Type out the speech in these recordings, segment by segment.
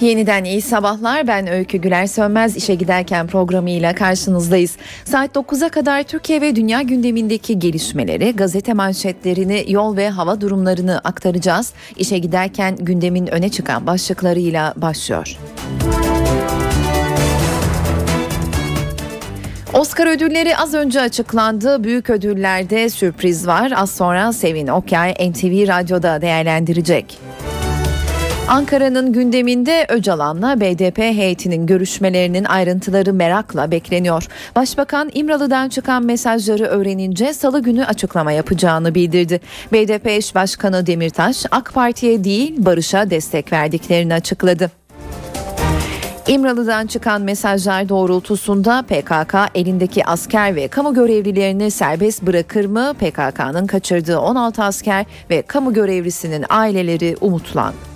Yeniden iyi sabahlar. Ben Öykü Güler Sönmez işe giderken programıyla karşınızdayız. Saat 9'a kadar Türkiye ve dünya gündemindeki gelişmeleri, gazete manşetlerini, yol ve hava durumlarını aktaracağız. İşe giderken gündemin öne çıkan başlıklarıyla başlıyor. Oscar ödülleri az önce açıklandı. Büyük ödüllerde sürpriz var. Az sonra Sevin Okyay NTV Radyo'da değerlendirecek. Ankara'nın gündeminde Öcalan'la BDP heyetinin görüşmelerinin ayrıntıları merakla bekleniyor. Başbakan İmralı'dan çıkan mesajları öğrenince salı günü açıklama yapacağını bildirdi. BDP eş başkanı Demirtaş AK Parti'ye değil Barış'a destek verdiklerini açıkladı. İmralı'dan çıkan mesajlar doğrultusunda PKK elindeki asker ve kamu görevlilerini serbest bırakır mı? PKK'nın kaçırdığı 16 asker ve kamu görevlisinin aileleri umutlandı.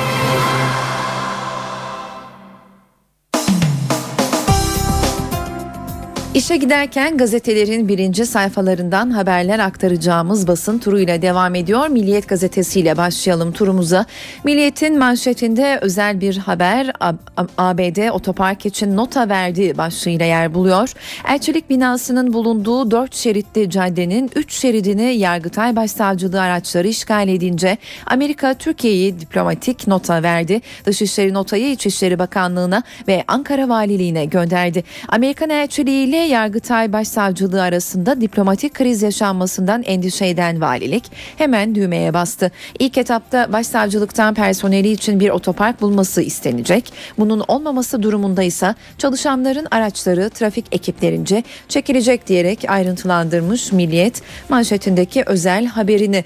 İşe giderken gazetelerin birinci sayfalarından haberler aktaracağımız basın turuyla devam ediyor. Milliyet gazetesiyle başlayalım turumuza. Milliyet'in manşetinde özel bir haber ABD otopark için nota verdiği başlığıyla yer buluyor. Elçilik binasının bulunduğu dört şeritli caddenin üç şeridini Yargıtay Başsavcılığı araçları işgal edince Amerika Türkiye'yi diplomatik nota verdi. Dışişleri notayı İçişleri Bakanlığı'na ve Ankara Valiliğine gönderdi. Amerikan elçiliği ile Yargıtay Başsavcılığı arasında diplomatik kriz yaşanmasından endişe eden valilik hemen düğmeye bastı. İlk etapta başsavcılıktan personeli için bir otopark bulması istenecek. Bunun olmaması durumunda ise çalışanların araçları trafik ekiplerince çekilecek diyerek ayrıntılandırmış Milliyet manşetindeki özel haberini.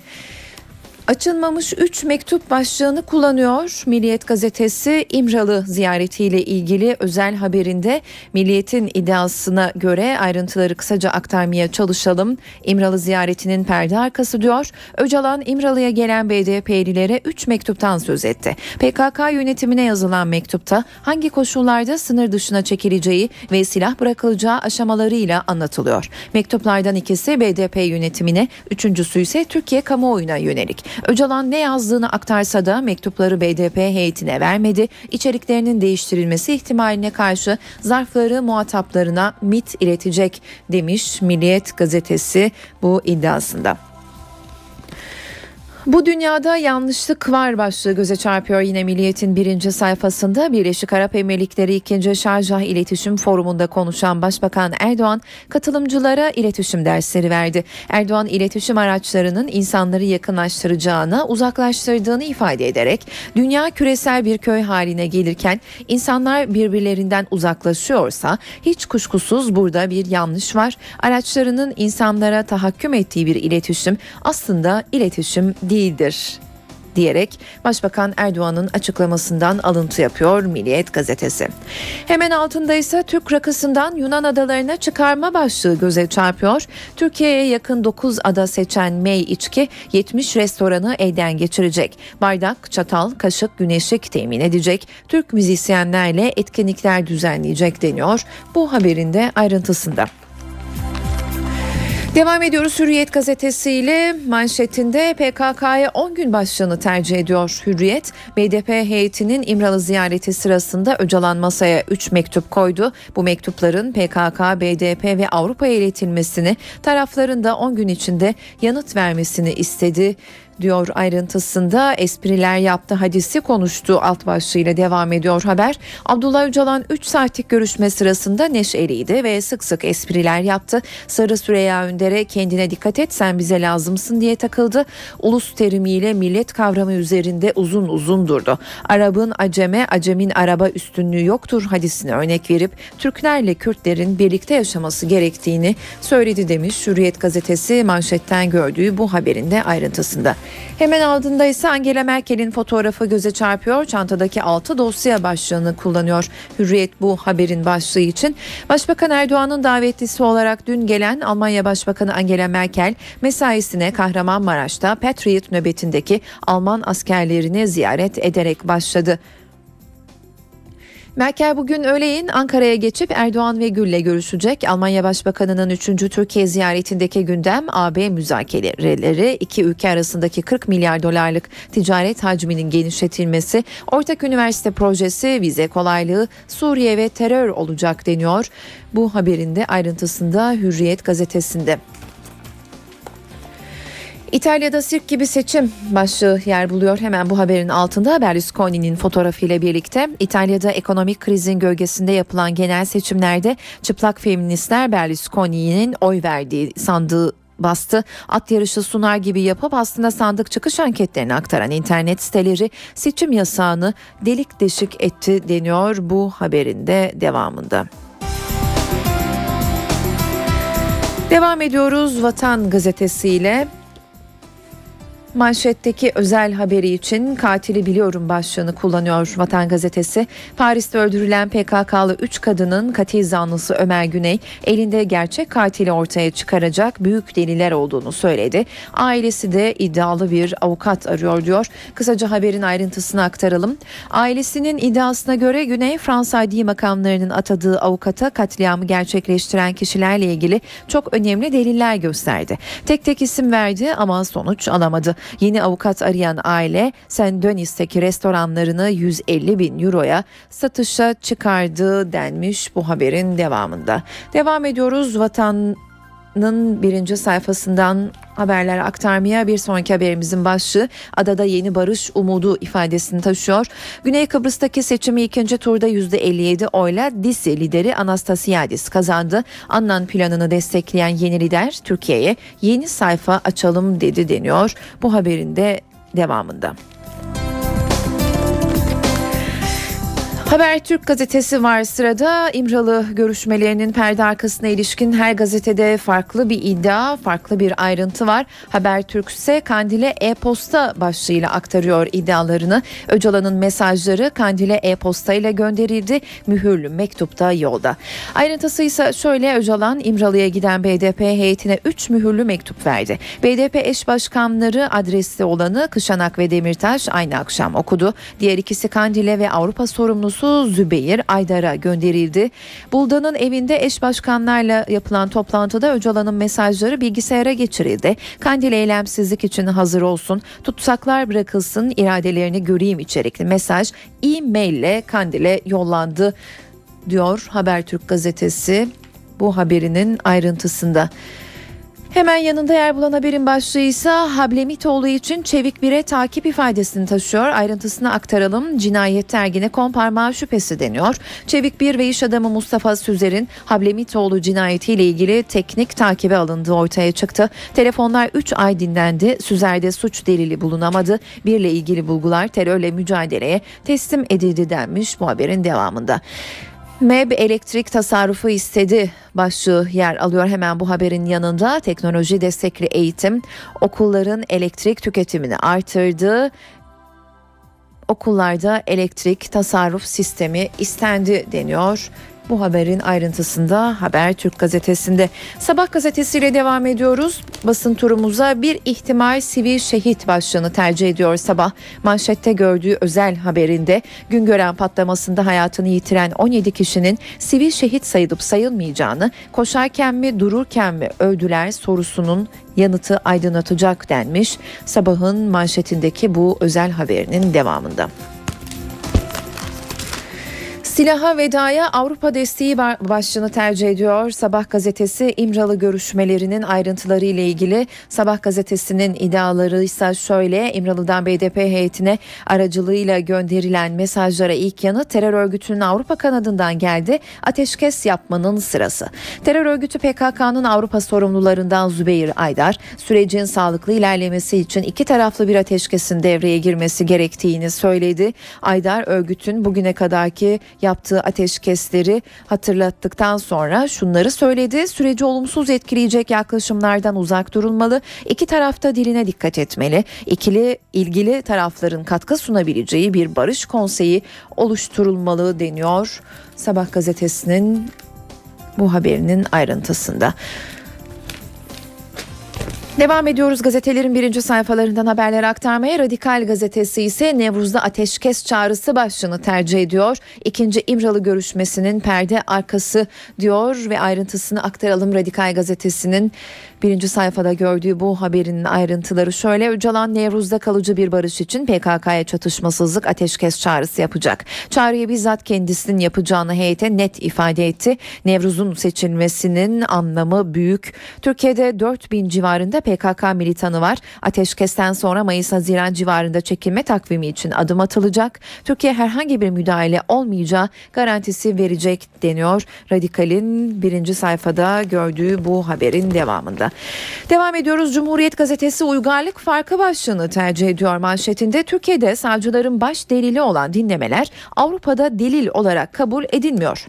Açılmamış 3 mektup başlığını kullanıyor. Milliyet gazetesi İmralı ziyaretiyle ilgili özel haberinde Milliyet'in iddiasına göre ayrıntıları kısaca aktarmaya çalışalım. İmralı ziyaretinin perde arkası diyor. Öcalan İmralı'ya gelen BDP'lilere 3 mektuptan söz etti. PKK yönetimine yazılan mektupta hangi koşullarda sınır dışına çekileceği ve silah bırakılacağı aşamalarıyla anlatılıyor. Mektuplardan ikisi BDP yönetimine, üçüncüsü ise Türkiye kamuoyuna yönelik. Öcalan ne yazdığını aktarsa da mektupları BDP heyetine vermedi. İçeriklerinin değiştirilmesi ihtimaline karşı zarfları muhataplarına MIT iletecek demiş Milliyet gazetesi bu iddiasında. Bu dünyada yanlışlık var başlığı göze çarpıyor yine Milliyet'in birinci sayfasında Birleşik Arap Emirlikleri 2. Şarjah İletişim Forumu'nda konuşan Başbakan Erdoğan katılımcılara iletişim dersleri verdi. Erdoğan iletişim araçlarının insanları yakınlaştıracağını, uzaklaştırdığını ifade ederek dünya küresel bir köy haline gelirken insanlar birbirlerinden uzaklaşıyorsa hiç kuşkusuz burada bir yanlış var. Araçlarının insanlara tahakküm ettiği bir iletişim aslında iletişim değil değildir diyerek Başbakan Erdoğan'ın açıklamasından alıntı yapıyor Milliyet gazetesi. Hemen altında ise Türk rakısından Yunan adalarına çıkarma başlığı göze çarpıyor. Türkiye'ye yakın 9 ada seçen May içki 70 restoranı elden geçirecek. Bardak, çatal, kaşık, güneşlik temin edecek. Türk müzisyenlerle etkinlikler düzenleyecek deniyor. Bu haberin de ayrıntısında. Devam ediyoruz Hürriyet gazetesiyle manşetinde PKK'ya 10 gün başlığını tercih ediyor Hürriyet. BDP heyetinin İmralı ziyareti sırasında Öcalan masaya 3 mektup koydu. Bu mektupların PKK, BDP ve Avrupa'ya iletilmesini tarafların da 10 gün içinde yanıt vermesini istedi diyor ayrıntısında espriler yaptı hadisi konuştu alt başlığıyla devam ediyor haber. Abdullah Öcalan 3 saatlik görüşme sırasında neşeliydi ve sık sık espriler yaptı. Sarı Süreyya Önder'e kendine dikkat et sen bize lazımsın diye takıldı. Ulus terimiyle millet kavramı üzerinde uzun uzun durdu. Arabın aceme, acemin araba üstünlüğü yoktur hadisine örnek verip Türklerle Kürtlerin birlikte yaşaması gerektiğini söyledi demiş Hürriyet gazetesi manşetten gördüğü bu haberinde ayrıntısında. Hemen altında ise Angela Merkel'in fotoğrafı göze çarpıyor. Çantadaki altı dosya başlığını kullanıyor. Hürriyet bu haberin başlığı için. Başbakan Erdoğan'ın davetlisi olarak dün gelen Almanya Başbakanı Angela Merkel mesaisine Kahramanmaraş'ta Patriot nöbetindeki Alman askerlerini ziyaret ederek başladı. Merkel bugün öğleyin Ankara'ya geçip Erdoğan ve Gül'le görüşecek. Almanya Başbakanı'nın 3. Türkiye ziyaretindeki gündem AB müzakereleri, iki ülke arasındaki 40 milyar dolarlık ticaret hacminin genişletilmesi, ortak üniversite projesi, vize kolaylığı, Suriye ve terör olacak deniyor. Bu haberin de ayrıntısında Hürriyet gazetesinde. İtalya'da sirk gibi seçim başlığı yer buluyor. Hemen bu haberin altında Berlusconi'nin fotoğrafıyla birlikte İtalya'da ekonomik krizin gölgesinde yapılan genel seçimlerde çıplak feministler Berlusconi'nin oy verdiği sandığı bastı. At yarışı sunar gibi yapıp aslında sandık çıkış anketlerini aktaran internet siteleri seçim yasağını delik deşik etti deniyor bu haberin de devamında. Devam ediyoruz Vatan gazetesiyle. Manşetteki özel haberi için katili biliyorum başlığını kullanıyor Vatan Gazetesi. Paris'te öldürülen PKK'lı 3 kadının katil zanlısı Ömer Güney elinde gerçek katili ortaya çıkaracak büyük deliller olduğunu söyledi. Ailesi de iddialı bir avukat arıyor diyor. Kısaca haberin ayrıntısını aktaralım. Ailesinin iddiasına göre Güney Fransa adli makamlarının atadığı avukata katliamı gerçekleştiren kişilerle ilgili çok önemli deliller gösterdi. Tek tek isim verdi ama sonuç alamadı. Yeni avukat arayan aile Saint Denis'teki restoranlarını 150 bin euroya satışa çıkardı denmiş bu haberin devamında. Devam ediyoruz vatan birinci sayfasından haberler aktarmaya bir sonraki haberimizin başlığı adada yeni barış umudu ifadesini taşıyor. Güney Kıbrıs'taki seçimi ikinci turda %57 oyla DİSİ lideri Anastasiadis kazandı. Annan planını destekleyen yeni lider Türkiye'ye yeni sayfa açalım dedi deniyor. Bu haberin de devamında. Habertürk gazetesi var sırada. İmralı görüşmelerinin perde arkasına ilişkin her gazetede farklı bir iddia, farklı bir ayrıntı var. Habertürk ise Kandil'e e-posta başlığıyla aktarıyor iddialarını. Öcalan'ın mesajları Kandil'e e-posta ile gönderildi. Mühürlü mektupta yolda. Ayrıntısı ise şöyle Öcalan İmralı'ya giden BDP heyetine 3 mühürlü mektup verdi. BDP eş başkanları adresli olanı Kışanak ve Demirtaş aynı akşam okudu. Diğer ikisi Kandil'e ve Avrupa sorumlusu sorumlusu Zübeyir Aydar'a gönderildi. Buldan'ın evinde eş başkanlarla yapılan toplantıda Öcalan'ın mesajları bilgisayara geçirildi. Kandil eylemsizlik için hazır olsun, tutsaklar bırakılsın, iradelerini göreyim içerikli mesaj e-maille Kandil'e yollandı diyor Habertürk gazetesi bu haberinin ayrıntısında. Hemen yanında yer bulan haberin başlığı ise Hablemitoğlu için Çevik Bire takip ifadesini taşıyor. Ayrıntısını aktaralım. Cinayet tergine komparmağı şüphesi deniyor. Çevik Bir ve iş adamı Mustafa Süzer'in Hablemitoğlu cinayetiyle ilgili teknik takibe alındığı ortaya çıktı. Telefonlar 3 ay dinlendi. Süzer'de suç delili bulunamadı. Birle ilgili bulgular terörle mücadeleye teslim edildi denmiş bu haberin devamında. MEB elektrik tasarrufu istedi başlığı yer alıyor hemen bu haberin yanında teknoloji destekli eğitim okulların elektrik tüketimini artırdı okullarda elektrik tasarruf sistemi istendi deniyor. Bu haberin ayrıntısında Haber Türk gazetesinde. Sabah gazetesiyle devam ediyoruz. Basın turumuza bir ihtimal sivil şehit başlığını tercih ediyor sabah. Manşette gördüğü özel haberinde Güngören patlamasında hayatını yitiren 17 kişinin sivil şehit sayılıp sayılmayacağını, koşarken mi dururken mi öldüler sorusunun yanıtı aydınlatacak denmiş. Sabahın manşetindeki bu özel haberinin devamında. Silaha vedaya Avrupa desteği başlığını tercih ediyor. Sabah gazetesi İmralı görüşmelerinin ayrıntıları ile ilgili Sabah gazetesinin iddiaları ise şöyle İmralı'dan BDP heyetine aracılığıyla gönderilen mesajlara ilk yanı terör örgütünün Avrupa kanadından geldi. Ateşkes yapmanın sırası. Terör örgütü PKK'nın Avrupa sorumlularından Zübeyir Aydar sürecin sağlıklı ilerlemesi için iki taraflı bir ateşkesin devreye girmesi gerektiğini söyledi. Aydar örgütün bugüne kadarki yaptığı ateşkesleri hatırlattıktan sonra şunları söyledi. Süreci olumsuz etkileyecek yaklaşımlardan uzak durulmalı. İki tarafta diline dikkat etmeli. İkili ilgili tarafların katkı sunabileceği bir barış konseyi oluşturulmalı deniyor. Sabah gazetesinin bu haberinin ayrıntısında. Devam ediyoruz gazetelerin birinci sayfalarından haberler aktarmaya. Radikal gazetesi ise Nevruz'da ateşkes çağrısı başlığını tercih ediyor. İkinci İmralı görüşmesinin perde arkası diyor ve ayrıntısını aktaralım. Radikal gazetesinin birinci sayfada gördüğü bu haberin ayrıntıları şöyle. Öcalan Nevruz'da kalıcı bir barış için PKK'ya çatışmasızlık ateşkes çağrısı yapacak. Çağrıyı bizzat kendisinin yapacağını heyete net ifade etti. Nevruz'un seçilmesinin anlamı büyük. Türkiye'de 4000 civarında PKK militanı var. Ateşkesten sonra Mayıs-Haziran civarında çekilme takvimi için adım atılacak. Türkiye herhangi bir müdahale olmayacağı garantisi verecek deniyor. Radikal'in birinci sayfada gördüğü bu haberin devamında. Devam ediyoruz. Cumhuriyet Gazetesi uygarlık farkı başlığını tercih ediyor manşetinde. Türkiye'de savcıların baş delili olan dinlemeler Avrupa'da delil olarak kabul edilmiyor.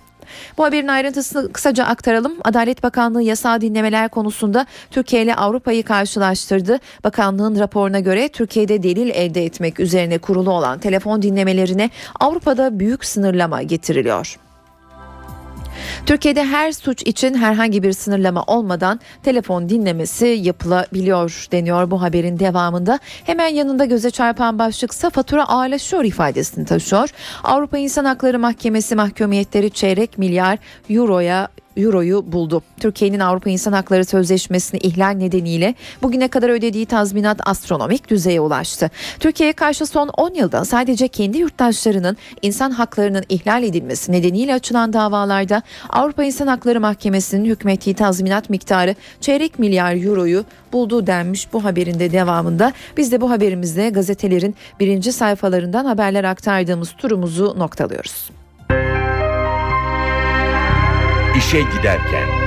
Bu haberin ayrıntısını kısaca aktaralım. Adalet Bakanlığı yasal dinlemeler konusunda Türkiye ile Avrupa'yı karşılaştırdı. Bakanlığın raporuna göre Türkiye'de delil elde etmek üzerine kurulu olan telefon dinlemelerine Avrupa'da büyük sınırlama getiriliyor. Türkiye'de her suç için herhangi bir sınırlama olmadan telefon dinlemesi yapılabiliyor deniyor bu haberin devamında. Hemen yanında göze çarpan başlıksa fatura ağırlaşıyor ifadesini taşıyor. Avrupa İnsan Hakları Mahkemesi mahkumiyetleri çeyrek milyar euroya euroyu buldu. Türkiye'nin Avrupa İnsan Hakları Sözleşmesi'ni ihlal nedeniyle bugüne kadar ödediği tazminat astronomik düzeye ulaştı. Türkiye'ye karşı son 10 yılda sadece kendi yurttaşlarının insan haklarının ihlal edilmesi nedeniyle açılan davalarda Avrupa İnsan Hakları Mahkemesi'nin hükmettiği tazminat miktarı çeyrek milyar euroyu buldu denmiş bu haberin de devamında. Biz de bu haberimizde gazetelerin birinci sayfalarından haberler aktardığımız turumuzu noktalıyoruz. İşe giderken.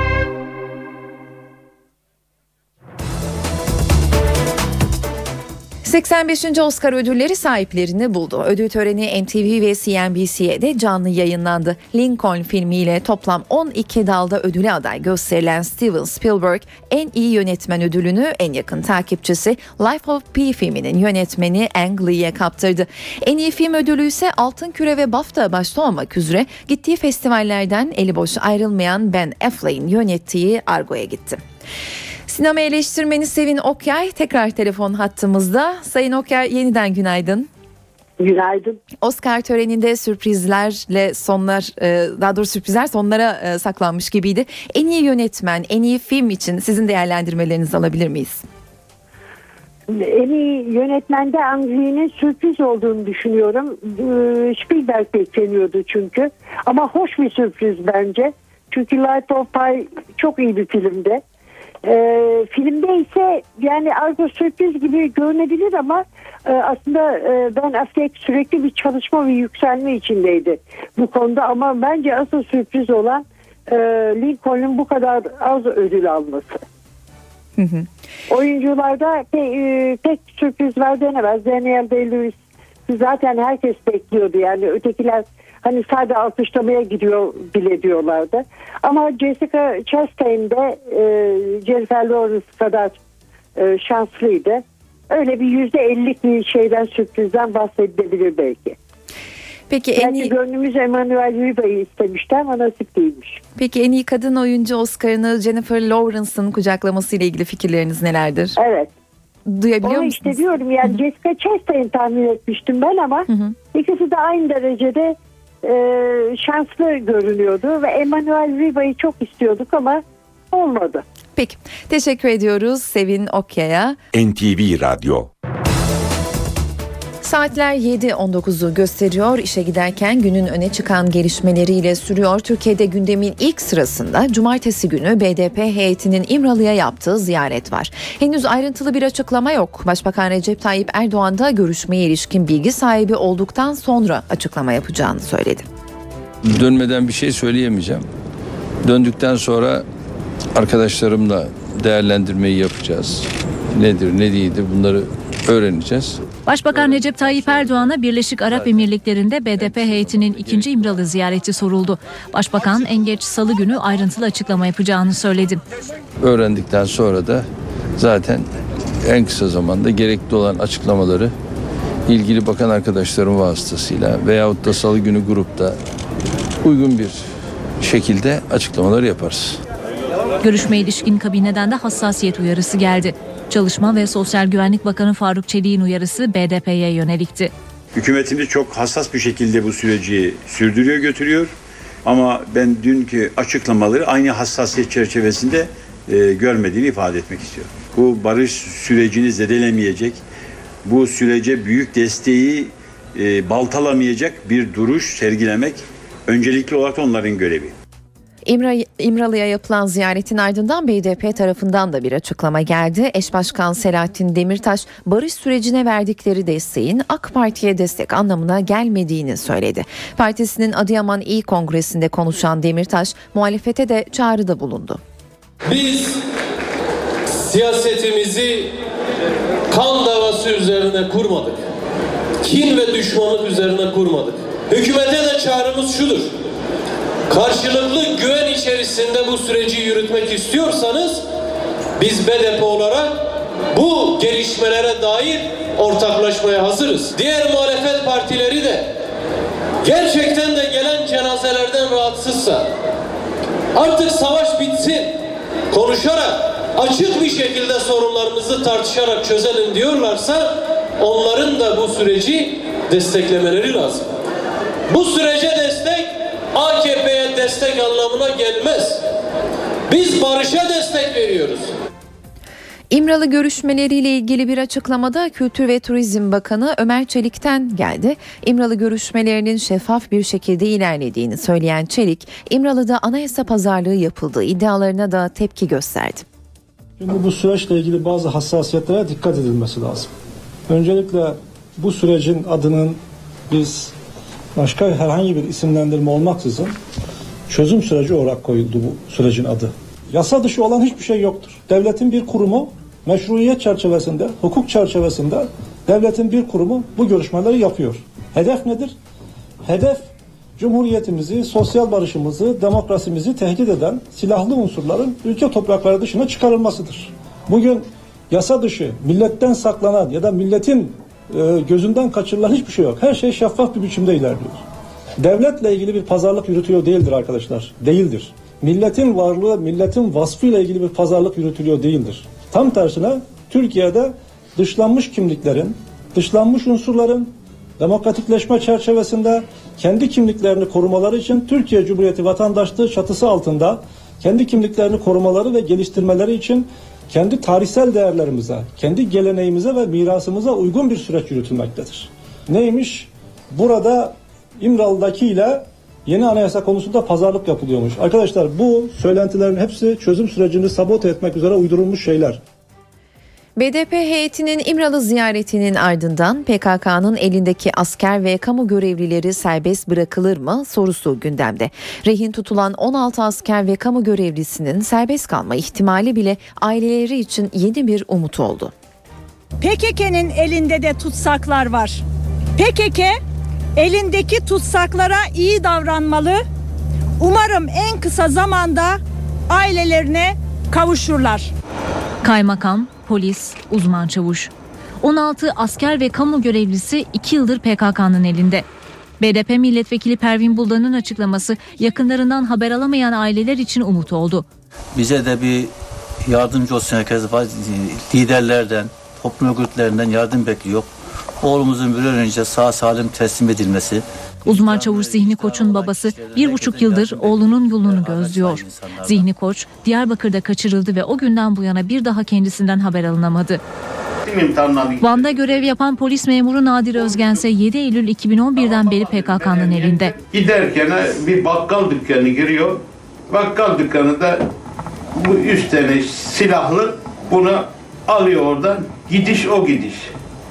...85. Oscar ödülleri sahiplerini buldu. Ödül töreni NTV ve CNBC'de canlı yayınlandı. Lincoln filmiyle toplam 12 dalda ödüle aday gösterilen Steven Spielberg... ...en iyi yönetmen ödülünü en yakın takipçisi Life of Pi filminin yönetmeni Ang Lee'ye kaptırdı. En iyi film ödülü ise Altın Küre ve BAFTA başta olmak üzere... ...gittiği festivallerden eli boş ayrılmayan Ben Affleck'in yönettiği Argo'ya gitti. Sinema eleştirmeni Sevin Okyay tekrar telefon hattımızda. Sayın Okyay yeniden günaydın. Günaydın. Oscar töreninde sürprizlerle sonlar e, daha doğrusu sürprizler sonlara e, saklanmış gibiydi. En iyi yönetmen, en iyi film için sizin değerlendirmelerinizi alabilir miyiz? En iyi yönetmende Angri'nin sürpriz olduğunu düşünüyorum. Ee, Spielberg bekleniyordu çünkü. Ama hoş bir sürpriz bence. Çünkü Light of Pi çok iyi bir filmdi. Ee, filmde ise yani Argo sürpriz gibi görünebilir ama e, aslında e, Ben Affleck sürekli bir çalışma ve yükselme içindeydi bu konuda ama bence asıl sürpriz olan e, Lincoln'un bu kadar az ödül alması. Hı hı. Oyuncularda pe, e, pek sürpriz var denemez. Daniel Day-Lewis zaten herkes bekliyordu yani ötekiler hani sadece alkışlamaya gidiyor bile diyorlardı. Ama Jessica Chastain de e, Jennifer Lawrence kadar e, şanslıydı. Öyle bir yüzde ellik bir şeyden sürprizden bahsedilebilir belki. Peki en iyi, gönlümüz Emmanuel Riba'yı istemişti ama nasip değilmiş. peki en iyi kadın oyuncu Oscar'ını Jennifer Lawrence'ın kucaklaması ile ilgili fikirleriniz nelerdir? Evet. Duyabiliyor Onu musunuz? işte diyorum yani Jessica Chastain tahmin etmiştim ben ama hı. ikisi de aynı derecede e, şanslı görünüyordu ve Emmanuel Riba'yı çok istiyorduk ama olmadı. Peki teşekkür ediyoruz Sevin Okyay'a. NTV Radyo. Saatler 7.19'u gösteriyor. İşe giderken günün öne çıkan gelişmeleriyle sürüyor. Türkiye'de gündemin ilk sırasında cumartesi günü BDP heyetinin İmralı'ya yaptığı ziyaret var. Henüz ayrıntılı bir açıklama yok. Başbakan Recep Tayyip Erdoğan da görüşmeye ilişkin bilgi sahibi olduktan sonra açıklama yapacağını söyledi. Dönmeden bir şey söyleyemeyeceğim. Döndükten sonra arkadaşlarımla değerlendirmeyi yapacağız. Nedir, ne değildir bunları öğreneceğiz. Başbakan Recep Tayyip Erdoğan'a Birleşik Arap Emirlikleri'nde BDP heyetinin ikinci İmralı ziyareti soruldu. Başbakan en geç salı günü ayrıntılı açıklama yapacağını söyledi. Öğrendikten sonra da zaten en kısa zamanda gerekli olan açıklamaları ilgili bakan arkadaşlarım vasıtasıyla veyahut da salı günü grupta uygun bir şekilde açıklamalar yaparız. Görüşmeye ilişkin kabineden de hassasiyet uyarısı geldi. Çalışma ve Sosyal Güvenlik Bakanı Faruk Çelik'in uyarısı BDP'ye yönelikti. Hükümetimiz çok hassas bir şekilde bu süreci sürdürüyor götürüyor. Ama ben dünkü açıklamaları aynı hassasiyet çerçevesinde e, görmediğini ifade etmek istiyorum. Bu barış sürecini zedelemeyecek, bu sürece büyük desteği e, baltalamayacak bir duruş sergilemek öncelikli olarak onların görevi. İmra, İmralı'ya yapılan ziyaretin ardından BDP tarafından da bir açıklama geldi. Eş Başkan Selahattin Demirtaş barış sürecine verdikleri desteğin AK Parti'ye destek anlamına gelmediğini söyledi. Partisinin Adıyaman İl Kongresi'nde konuşan Demirtaş muhalefete de çağrıda bulundu. Biz siyasetimizi kan davası üzerine kurmadık. Kin ve düşmanlık üzerine kurmadık. Hükümete de çağrımız şudur. Karşılıklı güven içerisinde bu süreci yürütmek istiyorsanız biz BDP olarak bu gelişmelere dair ortaklaşmaya hazırız. Diğer muhalefet partileri de gerçekten de gelen cenazelerden rahatsızsa artık savaş bitsin konuşarak açık bir şekilde sorunlarımızı tartışarak çözelim diyorlarsa onların da bu süreci desteklemeleri lazım. Bu sürece destek AKP'ye destek anlamına gelmez. Biz barışa destek veriyoruz. İmralı görüşmeleriyle ilgili bir açıklamada Kültür ve Turizm Bakanı Ömer Çelik'ten geldi. İmralı görüşmelerinin şeffaf bir şekilde ilerlediğini söyleyen Çelik, İmralı'da anayasa pazarlığı yapıldığı iddialarına da tepki gösterdi. Şimdi bu süreçle ilgili bazı hassasiyetlere dikkat edilmesi lazım. Öncelikle bu sürecin adının biz başka herhangi bir isimlendirme olmaksızın çözüm süreci olarak koyuldu bu sürecin adı. Yasa dışı olan hiçbir şey yoktur. Devletin bir kurumu meşruiyet çerçevesinde, hukuk çerçevesinde devletin bir kurumu bu görüşmeleri yapıyor. Hedef nedir? Hedef Cumhuriyetimizi, sosyal barışımızı, demokrasimizi tehdit eden silahlı unsurların ülke toprakları dışına çıkarılmasıdır. Bugün yasa dışı, milletten saklanan ya da milletin e, gözünden kaçırılan hiçbir şey yok. Her şey şeffaf bir biçimde ilerliyor. Devletle ilgili bir pazarlık yürütüyor değildir arkadaşlar. Değildir. Milletin varlığı, milletin vasfıyla ilgili bir pazarlık yürütülüyor değildir. Tam tersine Türkiye'de dışlanmış kimliklerin, dışlanmış unsurların demokratikleşme çerçevesinde kendi kimliklerini korumaları için Türkiye Cumhuriyeti vatandaşlığı çatısı altında kendi kimliklerini korumaları ve geliştirmeleri için kendi tarihsel değerlerimize, kendi geleneğimize ve mirasımıza uygun bir süreç yürütülmektedir. Neymiş? Burada İmralı'daki ile yeni anayasa konusunda pazarlık yapılıyormuş. Arkadaşlar bu söylentilerin hepsi çözüm sürecini sabote etmek üzere uydurulmuş şeyler. BDP heyetinin İmralı ziyaretinin ardından PKK'nın elindeki asker ve kamu görevlileri serbest bırakılır mı sorusu gündemde. Rehin tutulan 16 asker ve kamu görevlisinin serbest kalma ihtimali bile aileleri için yeni bir umut oldu. PKK'nın elinde de tutsaklar var. PKK elindeki tutsaklara iyi davranmalı. Umarım en kısa zamanda ailelerine kavuşurlar. Kaymakam, polis, uzman çavuş. 16 asker ve kamu görevlisi 2 yıldır PKK'nın elinde. BDP milletvekili Pervin Buldan'ın açıklaması yakınlarından haber alamayan aileler için umut oldu. Bize de bir yardımcı olsun herkes. Liderlerden, toplum örgütlerinden yardım bekliyor. Oğlumuzun bir önce sağ salim teslim edilmesi. Uzman çavuş Zihni Koç'un babası bir buçuk yıldır oğlunun yolunu gözlüyor. Zihni Koç Diyarbakır'da kaçırıldı ve o günden bu yana bir daha kendisinden haber alınamadı. Van'da görev yapan polis memuru Nadir Özgen ise 7 Eylül 2011'den beri PKK'nın elinde. Giderken bir bakkal dükkanı giriyor. Bakkal dükkanında bu üç tane silahlı bunu alıyor oradan. Gidiş o gidiş.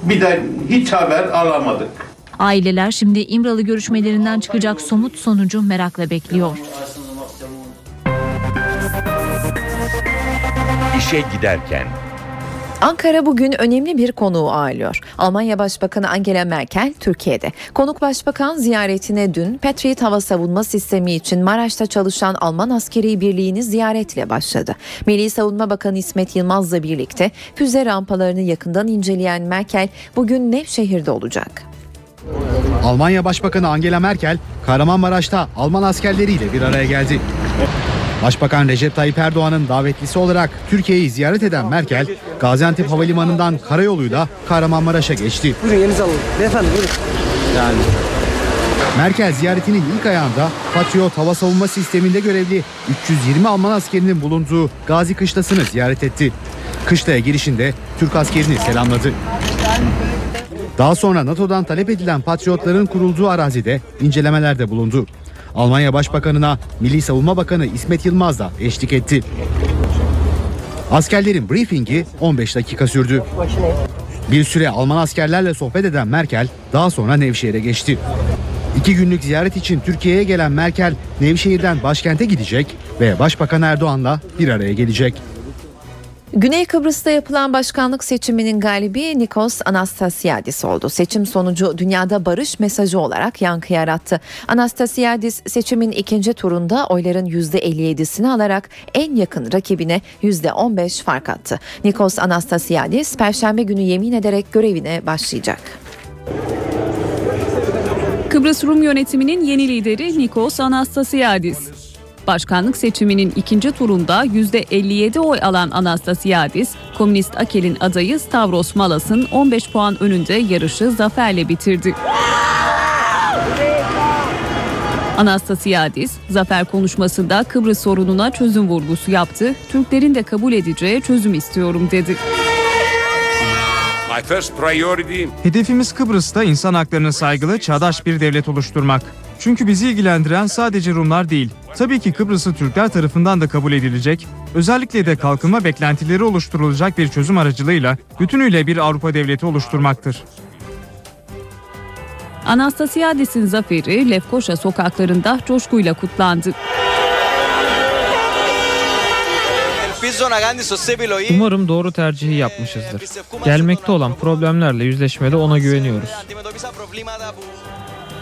Bir de hiç haber alamadık. Aileler şimdi İmralı görüşmelerinden çıkacak somut sonucu merakla bekliyor. İşe giderken Ankara bugün önemli bir konuğu ağırlıyor. Almanya Başbakanı Angela Merkel Türkiye'de. Konuk Başbakan ziyaretine dün Patriot Hava Savunma Sistemi için Maraş'ta çalışan Alman Askeri Birliği'ni ziyaretle başladı. Milli Savunma Bakanı İsmet Yılmaz'la birlikte füze rampalarını yakından inceleyen Merkel bugün Nevşehir'de olacak. Almanya Başbakanı Angela Merkel Kahramanmaraş'ta Alman askerleriyle bir araya geldi. Başbakan Recep Tayyip Erdoğan'ın davetlisi olarak Türkiye'yi ziyaret eden Merkel, Gaziantep Havalimanı'ndan karayoluyla Kahramanmaraş'a geçti. Buyurun yerinizi alın. Beyefendi buyurun. Yani. Merkel ziyaretinin ilk ayağında Patriot Hava Savunma Sistemi'nde görevli 320 Alman askerinin bulunduğu Gazi Kışlası'nı ziyaret etti. Kışlaya girişinde Türk askerini selamladı. Daha sonra NATO'dan talep edilen Patriotların kurulduğu arazide incelemelerde bulundu. Almanya Başbakanına Milli Savunma Bakanı İsmet Yılmaz da eşlik etti. Askerlerin briefingi 15 dakika sürdü. Bir süre Alman askerlerle sohbet eden Merkel daha sonra Nevşehir'e geçti. İki günlük ziyaret için Türkiye'ye gelen Merkel Nevşehir'den başkente gidecek ve Başbakan Erdoğan'la bir araya gelecek. Güney Kıbrıs'ta yapılan başkanlık seçiminin galibi Nikos Anastasiadis oldu. Seçim sonucu dünyada barış mesajı olarak yankı yarattı. Anastasiadis seçimin ikinci turunda oyların %57'sini alarak en yakın rakibine %15 fark attı. Nikos Anastasiadis perşembe günü yemin ederek görevine başlayacak. Kıbrıs Rum yönetiminin yeni lideri Nikos Anastasiadis. Başkanlık seçiminin ikinci turunda %57 oy alan Anastasiadis, Komünist Akel'in adayı Stavros Malas'ın 15 puan önünde yarışı zaferle bitirdi. Anastasiadis, zafer konuşmasında Kıbrıs sorununa çözüm vurgusu yaptı. Türklerin de kabul edeceği çözüm istiyorum dedi. Hedefimiz Kıbrıs'ta insan haklarına saygılı, çağdaş bir devlet oluşturmak. Çünkü bizi ilgilendiren sadece Rumlar değil. Tabii ki Kıbrıs'ı Türkler tarafından da kabul edilecek, özellikle de kalkınma beklentileri oluşturulacak bir çözüm aracılığıyla bütünüyle bir Avrupa devleti oluşturmaktır. Anastasiadis'in zaferi Lefkoşa sokaklarında coşkuyla kutlandı. Umarım doğru tercihi yapmışızdır. Gelmekte olan problemlerle yüzleşmede ona güveniyoruz.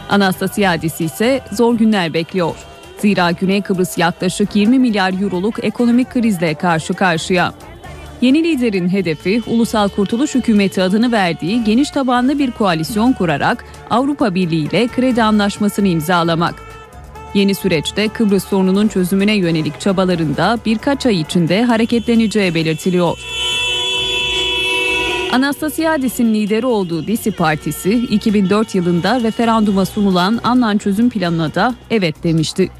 Anastasiadis ise zor günler bekliyor. Zira Güney Kıbrıs yaklaşık 20 milyar euroluk ekonomik krizle karşı karşıya. Yeni liderin hedefi Ulusal Kurtuluş Hükümeti adını verdiği geniş tabanlı bir koalisyon kurarak Avrupa Birliği ile kredi anlaşmasını imzalamak. Yeni süreçte Kıbrıs sorununun çözümüne yönelik çabalarında birkaç ay içinde hareketleneceği belirtiliyor. Anastasiadis'in lideri olduğu Disi Partisi 2004 yılında referanduma sunulan Annan çözüm planına da evet demişti.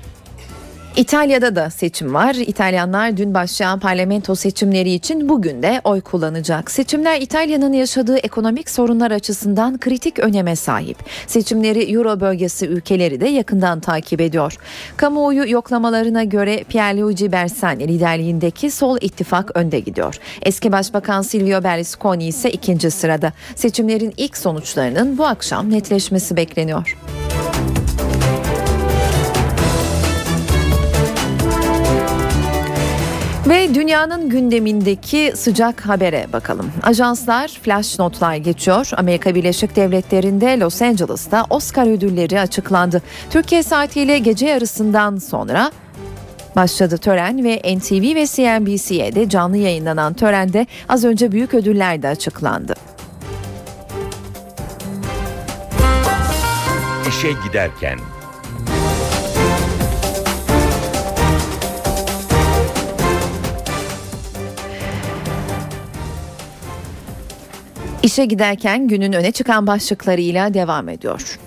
İtalya'da da seçim var. İtalyanlar dün başlayan parlamento seçimleri için bugün de oy kullanacak. Seçimler İtalya'nın yaşadığı ekonomik sorunlar açısından kritik öneme sahip. Seçimleri Euro bölgesi ülkeleri de yakından takip ediyor. Kamuoyu yoklamalarına göre Pierluigi Bersani liderliğindeki Sol ittifak önde gidiyor. Eski Başbakan Silvio Berlusconi ise ikinci sırada. Seçimlerin ilk sonuçlarının bu akşam netleşmesi bekleniyor. Ve dünyanın gündemindeki sıcak habere bakalım. Ajanslar flash notlar geçiyor. Amerika Birleşik Devletleri'nde Los Angeles'ta Oscar ödülleri açıklandı. Türkiye saatiyle gece yarısından sonra başladı tören ve NTV ve CNBC'de canlı yayınlanan törende az önce büyük ödüller de açıklandı. İşe giderken İşe giderken günün öne çıkan başlıklarıyla devam ediyor.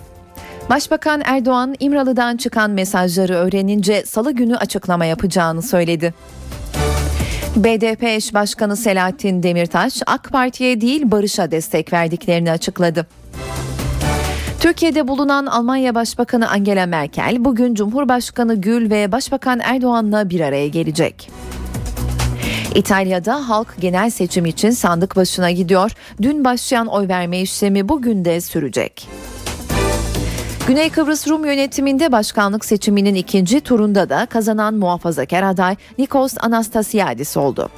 Başbakan Erdoğan İmralı'dan çıkan mesajları öğrenince salı günü açıklama yapacağını söyledi. BDP eş başkanı Selahattin Demirtaş AK Parti'ye değil barışa destek verdiklerini açıkladı. Türkiye'de bulunan Almanya Başbakanı Angela Merkel bugün Cumhurbaşkanı Gül ve Başbakan Erdoğan'la bir araya gelecek. İtalya'da halk genel seçim için sandık başına gidiyor. Dün başlayan oy verme işlemi bugün de sürecek. Güney Kıbrıs Rum yönetiminde başkanlık seçiminin ikinci turunda da kazanan muhafazakar aday Nikos Anastasiadis oldu.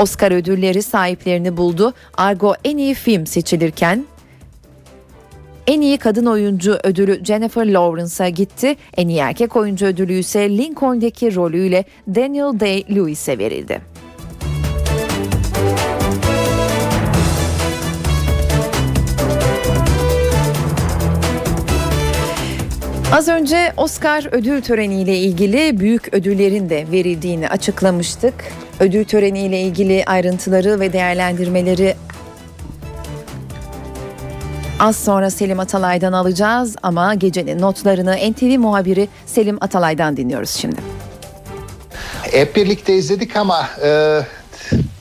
Oscar ödülleri sahiplerini buldu. Argo en iyi film seçilirken en iyi kadın oyuncu ödülü Jennifer Lawrence'a gitti. En iyi erkek oyuncu ödülü ise Lincoln'deki rolüyle Daniel Day-Lewis'e verildi. Az önce Oscar ödül töreniyle ilgili büyük ödüllerin de verildiğini açıklamıştık. Ödül töreniyle ilgili ayrıntıları ve değerlendirmeleri az sonra Selim Atalay'dan alacağız ama gecenin notlarını NTV muhabiri Selim Atalay'dan dinliyoruz şimdi. Hep birlikte izledik ama e,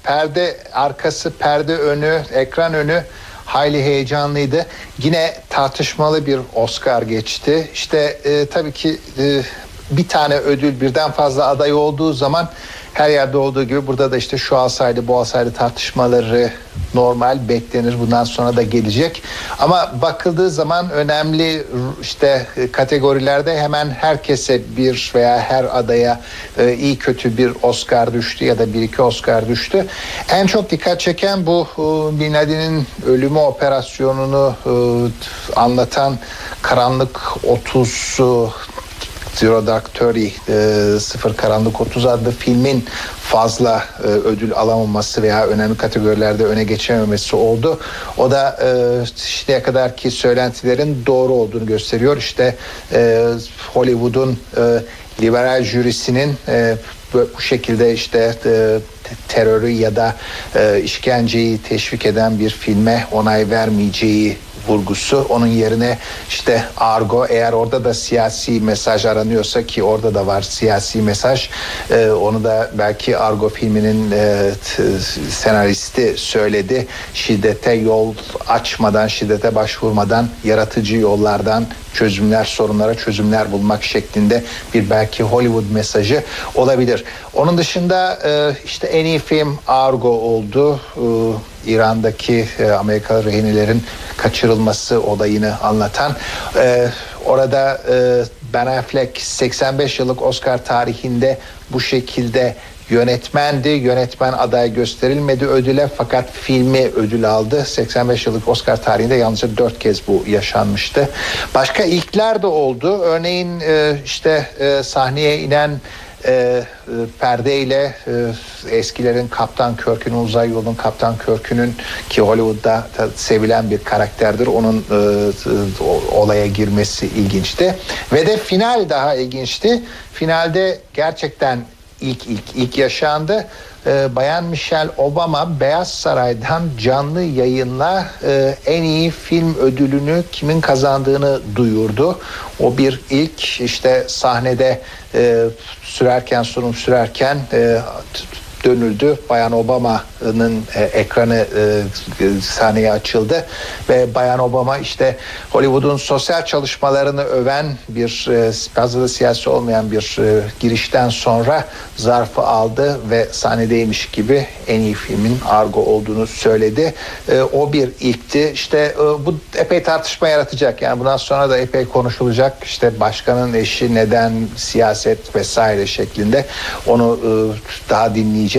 perde arkası, perde önü, ekran önü hayli heyecanlıydı. Yine tartışmalı bir Oscar geçti. İşte e, tabii ki e, bir tane ödül birden fazla aday olduğu zaman her yerde olduğu gibi burada da işte şu alsaydı bu alsaydı tartışmaları normal beklenir. Bundan sonra da gelecek. Ama bakıldığı zaman önemli işte kategorilerde hemen herkese bir veya her adaya e, iyi kötü bir Oscar düştü ya da bir iki Oscar düştü. En çok dikkat çeken bu e, Bin Laden'in ölümü operasyonunu e, anlatan Karanlık 30 Thirty e, Sıfır Karanlık 30 adlı filmin fazla e, ödül alamaması veya önemli kategorilerde öne geçememesi oldu. O da e, şimdiye kadar ki söylentilerin doğru olduğunu gösteriyor. İşte e, Hollywood'un e, liberal jürisinin e, bu şekilde işte e, terörü ya da e, işkenceyi teşvik eden bir filme onay vermeyeceği vurgusu. Onun yerine işte argo eğer orada da siyasi mesaj aranıyorsa ki orada da var siyasi mesaj. E, onu da belki argo filminin e, senaristi söyledi. Şiddete yol açmadan, şiddete başvurmadan yaratıcı yollardan çözümler, sorunlara çözümler bulmak şeklinde bir belki Hollywood mesajı olabilir. Onun dışında e, işte en iyi film Argo oldu. E, İran'daki e, Amerikalı rehinelerin kaçırılması olayını anlatan. E, orada e, Ben Affleck 85 yıllık Oscar tarihinde bu şekilde yönetmendi. Yönetmen aday gösterilmedi ödüle fakat filmi ödül aldı. 85 yıllık Oscar tarihinde yalnızca 4 kez bu yaşanmıştı. Başka ilkler de oldu. Örneğin e, işte e, sahneye inen e, e, perdeyle e, eskilerin Kaptan Kirk'ün uzay yolunun Kaptan Kirk'ünün ki Hollywood'da sevilen bir karakterdir. Onun e, e, olaya girmesi ilginçti. Ve de final daha ilginçti. Finalde gerçekten ilk ilk ilk yaşandı. Ee, Bayan Michelle Obama Beyaz Saray'dan canlı yayınla e, en iyi film ödülünü kimin kazandığını duyurdu. O bir ilk işte sahnede e, sürerken sunum sürerken e, dönüldü. Bayan Obama'nın e, ekranı e, sahneye açıldı ve Bayan Obama işte Hollywood'un sosyal çalışmalarını öven bir e, siyasi olmayan bir e, girişten sonra zarfı aldı ve sahnedeymiş gibi en iyi filmin Argo olduğunu söyledi. E, o bir ilkti. İşte e, bu epey tartışma yaratacak. Yani bundan sonra da epey konuşulacak. İşte başkanın eşi neden siyaset vesaire şeklinde onu e, daha dinleyeceğiz.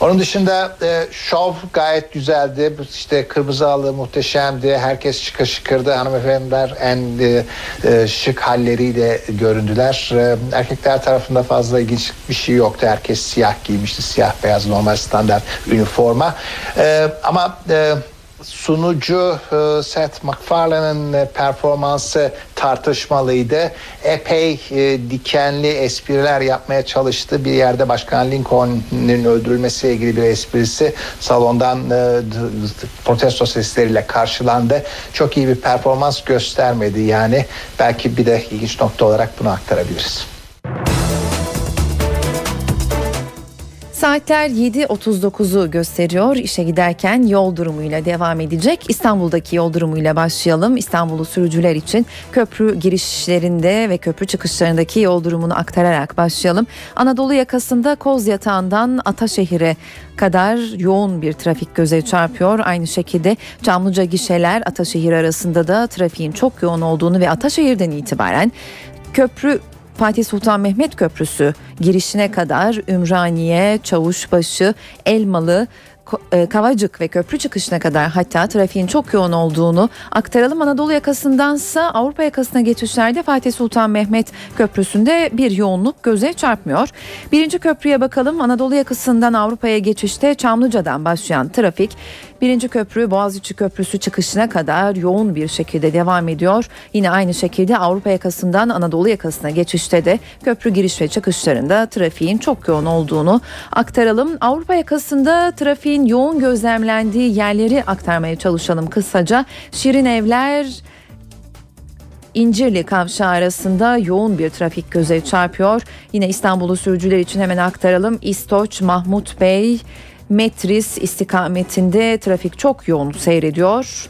Onun dışında e, şov gayet güzeldi. İşte kırmızı halı muhteşemdi. Herkes şıkır şıkırdı. Hanımefendiler en e, e, şık halleriyle göründüler. E, erkekler tarafında fazla ilginç bir şey yoktu. Herkes siyah giymişti. Siyah beyaz normal standart üniforma. E, ama e, sunucu e, Seth MacFarlane'ın e, performansı tartışmalıydı. Epey e, dikenli espriler yapmaya çalıştı. Bir yerde Başkan Lincoln'un öldürülmesiyle ilgili bir esprisi salondan protesto sesleriyle karşılandı. Çok iyi bir performans göstermedi yani. Belki bir de ilginç nokta olarak bunu aktarabiliriz. Saatler 7.39'u gösteriyor. İşe giderken yol durumuyla devam edecek. İstanbul'daki yol durumuyla başlayalım. İstanbul'u sürücüler için köprü girişlerinde ve köprü çıkışlarındaki yol durumunu aktararak başlayalım. Anadolu yakasında Koz Yatağı'ndan Ataşehir'e kadar yoğun bir trafik göze çarpıyor. Aynı şekilde Çamlıca gişeler Ataşehir arasında da trafiğin çok yoğun olduğunu ve Ataşehir'den itibaren köprü Fatih Sultan Mehmet Köprüsü girişine kadar Ümraniye, Çavuşbaşı, Elmalı, Kavacık ve köprü çıkışına kadar hatta trafiğin çok yoğun olduğunu aktaralım. Anadolu yakasındansa Avrupa yakasına geçişlerde Fatih Sultan Mehmet Köprüsü'nde bir yoğunluk göze çarpmıyor. Birinci köprüye bakalım. Anadolu yakasından Avrupa'ya geçişte Çamlıca'dan başlayan trafik Birinci köprü Boğaziçi Köprüsü çıkışına kadar yoğun bir şekilde devam ediyor. Yine aynı şekilde Avrupa yakasından Anadolu yakasına geçişte de köprü giriş ve çıkışlarında trafiğin çok yoğun olduğunu aktaralım. Avrupa yakasında trafiğin yoğun gözlemlendiği yerleri aktarmaya çalışalım kısaca. Şirin Evler İncirli kavşağı arasında yoğun bir trafik göze çarpıyor. Yine İstanbul'u sürücüler için hemen aktaralım. İstoç, Mahmut Bey, Metris istikametinde trafik çok yoğun seyrediyor.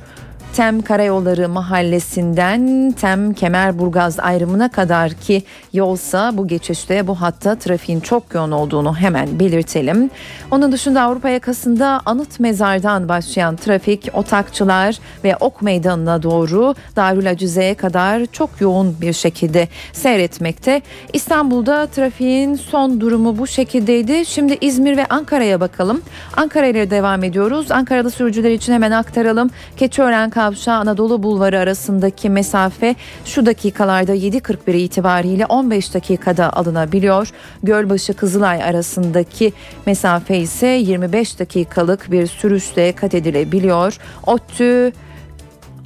Tem Karayolları Mahallesi'nden Tem Kemerburgaz ayrımına kadar ki yolsa bu geçişte bu hatta trafiğin çok yoğun olduğunu hemen belirtelim. Onun dışında Avrupa yakasında Anıt Mezar'dan başlayan trafik Otakçılar ve Ok Meydanı'na doğru Darül Acize'ye kadar çok yoğun bir şekilde seyretmekte. İstanbul'da trafiğin son durumu bu şekildeydi. Şimdi İzmir ve Ankara'ya bakalım. Ankara ile devam ediyoruz. Ankara'da sürücüler için hemen aktaralım. Keçiören Kavşağı Anadolu Bulvarı arasındaki mesafe şu dakikalarda 7.41 itibariyle 15 dakikada alınabiliyor. Gölbaşı Kızılay arasındaki mesafe ise 25 dakikalık bir sürüşle kat edilebiliyor. ODTÜ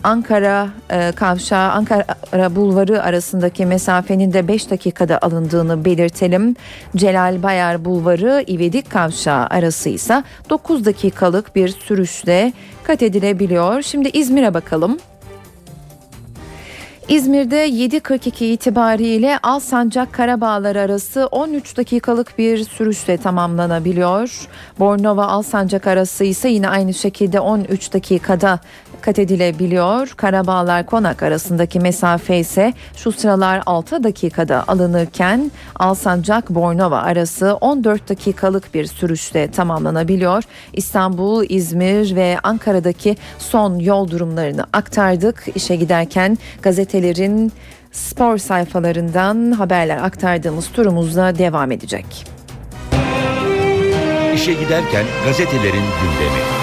Ankara e, kavşağı Ankara Bulvarı arasındaki mesafenin de 5 dakikada alındığını belirtelim. Celal Bayar Bulvarı İvedik kavşağı arası ise 9 dakikalık bir sürüşle kat edilebiliyor. Şimdi İzmir'e bakalım. İzmir'de 7.42 itibariyle Alsancak Karabağlar arası 13 dakikalık bir sürüşle tamamlanabiliyor. Bornova Alsancak arası ise yine aynı şekilde 13 dakikada kat edilebiliyor. Karabağlar Konak arasındaki mesafe ise şu sıralar 6 dakikada alınırken Alsancak Bornova arası 14 dakikalık bir sürüşle tamamlanabiliyor. İstanbul, İzmir ve Ankara'daki son yol durumlarını aktardık. İşe giderken gazetelerin spor sayfalarından haberler aktardığımız turumuzla devam edecek. İşe giderken gazetelerin gündemi.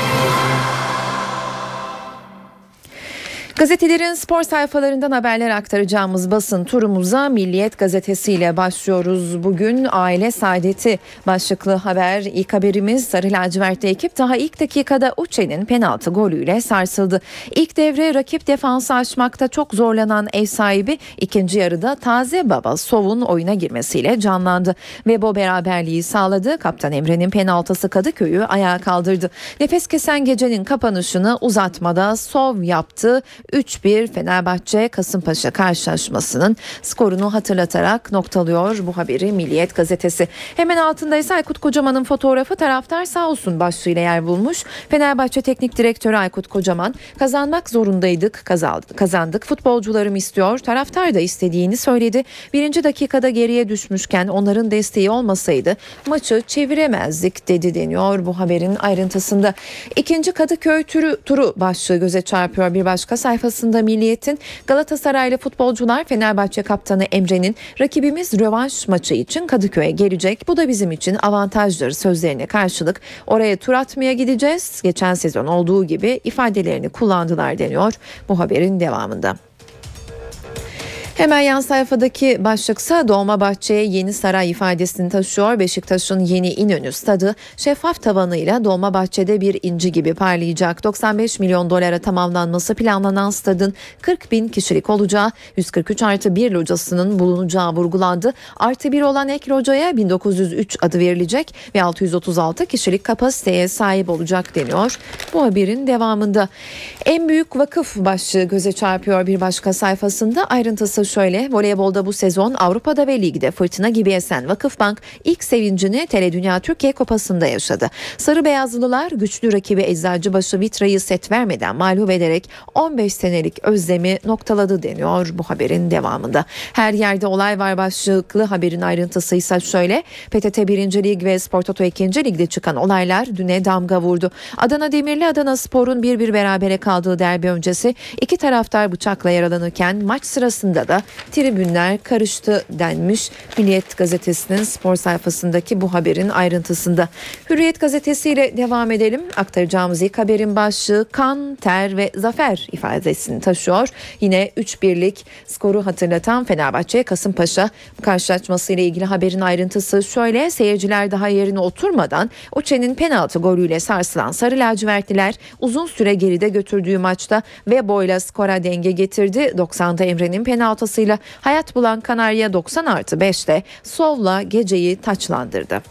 Gazetelerin spor sayfalarından haberler aktaracağımız basın turumuza Milliyet Gazetesi ile başlıyoruz. Bugün aile saadeti başlıklı haber. İlk haberimiz Sarı Lacivertli ekip daha ilk dakikada Uçe'nin penaltı golüyle sarsıldı. İlk devre rakip defansı açmakta çok zorlanan ev sahibi ikinci yarıda taze baba Sov'un oyuna girmesiyle canlandı. Ve bu beraberliği sağladı. Kaptan Emre'nin penaltısı Kadıköy'ü ayağa kaldırdı. Nefes kesen gecenin kapanışını uzatmada Sov yaptı. 3-1 Fenerbahçe Kasımpaşa karşılaşmasının skorunu hatırlatarak noktalıyor bu haberi Milliyet gazetesi. Hemen altında ise Aykut Kocaman'ın fotoğrafı taraftar sağ olsun başlığıyla yer bulmuş. Fenerbahçe Teknik Direktörü Aykut Kocaman kazanmak zorundaydık kazandık futbolcularım istiyor taraftar da istediğini söyledi. Birinci dakikada geriye düşmüşken onların desteği olmasaydı maçı çeviremezdik dedi deniyor bu haberin ayrıntısında. İkinci Kadıköy turu, turu başlığı göze çarpıyor bir başka sayfa sayfasında Milliyet'in Galatasaraylı futbolcular Fenerbahçe kaptanı Emre'nin rakibimiz rövanş maçı için Kadıköy'e gelecek. Bu da bizim için avantajdır sözlerine karşılık oraya tur atmaya gideceğiz. Geçen sezon olduğu gibi ifadelerini kullandılar deniyor bu haberin devamında. Hemen yan sayfadaki başlıksa Dolmabahçe'ye yeni saray ifadesini taşıyor. Beşiktaş'ın yeni İnönü stadı şeffaf tavanıyla Dolmabahçe'de bir inci gibi parlayacak. 95 milyon dolara tamamlanması planlanan stadın 40 bin kişilik olacağı 143 artı 1 locasının bulunacağı vurgulandı. Artı 1 olan ek locaya 1903 adı verilecek ve 636 kişilik kapasiteye sahip olacak deniyor. Bu haberin devamında en büyük vakıf başlığı göze çarpıyor bir başka sayfasında ayrıntısı şöyle. Voleybolda bu sezon Avrupa'da ve ligde fırtına gibi esen Vakıfbank ilk sevincini Tele Dünya Türkiye Kupası'nda yaşadı. Sarı Beyazlılar güçlü rakibi Eczacıbaşı Vitra'yı set vermeden mağlup ederek 15 senelik özlemi noktaladı deniyor bu haberin devamında. Her yerde olay var başlıklı haberin ayrıntısı ise şöyle. PTT 1. Lig ve Spor Toto 2. Lig'de çıkan olaylar düne damga vurdu. Adana Demirli Adana Spor'un bir bir berabere kaldığı derbi öncesi iki taraftar bıçakla yaralanırken maç sırasında da maçında tribünler karıştı denmiş Milliyet gazetesinin spor sayfasındaki bu haberin ayrıntısında. Hürriyet gazetesiyle devam edelim. Aktaracağımız ilk haberin başlığı kan, ter ve zafer ifadesini taşıyor. Yine 3-1'lik skoru hatırlatan Fenerbahçe Kasımpaşa karşılaşması ile ilgili haberin ayrıntısı şöyle. Seyirciler daha yerine oturmadan Uçen'in penaltı golüyle sarsılan Sarı lacivertliler uzun süre geride götürdüğü maçta ve boyla skora denge getirdi. 90'da Emre'nin penaltısıyla hayat bulan Kanarya 90 artı 5'te Sov'la geceyi taçlandırdı.